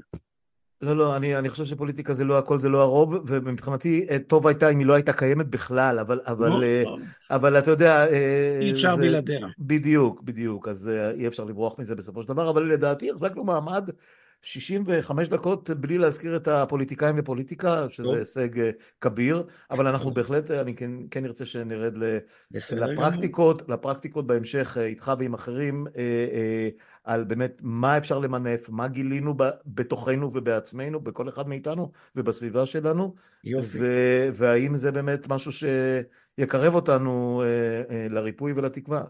S1: לא, לא, אני, אני חושב שפוליטיקה זה לא הכל, זה לא הרוב, ומבחינתי אה, טוב הייתה אם היא לא הייתה קיימת בכלל, אבל, אבל,
S2: לא,
S1: אה,
S2: לא,
S1: אבל אתה יודע... אה,
S2: אי אפשר בלעדיה.
S1: בדיוק, בדיוק, אז אי אפשר לברוח מזה בסופו של דבר, אבל לדעתי החזקנו מעמד 65 דקות בלי להזכיר את הפוליטיקאים ופוליטיקה, שזה
S2: טוב.
S1: הישג אה, כביר, אבל אנחנו. בהחלט, אה, אני כן, כן ארצה שנרד ל...
S2: בסדר גמור.
S1: לפרקטיקות, לפרקטיקות בהמשך אה, איתך ועם אחרים, אה, אה, על באמת מה אפשר למנף, מה גילינו ב- בתוכנו ובעצמנו, בכל אחד מאיתנו ובסביבה שלנו,
S2: יופי.
S1: ו- והאם זה באמת משהו שיקרב אותנו אה, אה, לריפוי ולתקווה. אה,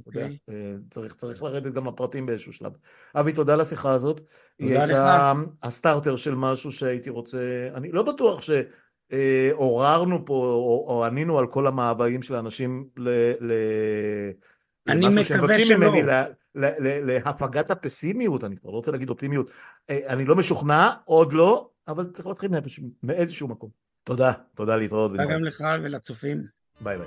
S1: אתה יודע,
S2: אוקיי.
S1: אה, צריך, צריך לרדת גם לפרטים באיזשהו שלב. אבי, תודה על השיחה הזאת. היא הייתה הסטארטר של משהו שהייתי רוצה, אני לא בטוח ש... אה, עוררנו פה, או, או ענינו על כל המאוויים של האנשים ל... ל
S2: אני מקווה שלא.
S1: ממני, ל- ל- ל- להפגת הפסימיות, אני כבר לא רוצה להגיד אופטימיות. אה, אני לא משוכנע, עוד לא, אבל צריך להתחיל מאיזשהו מקום. תודה, תודה להתראות.
S2: תודה. גם לך ולצופים.
S1: ביי ביי.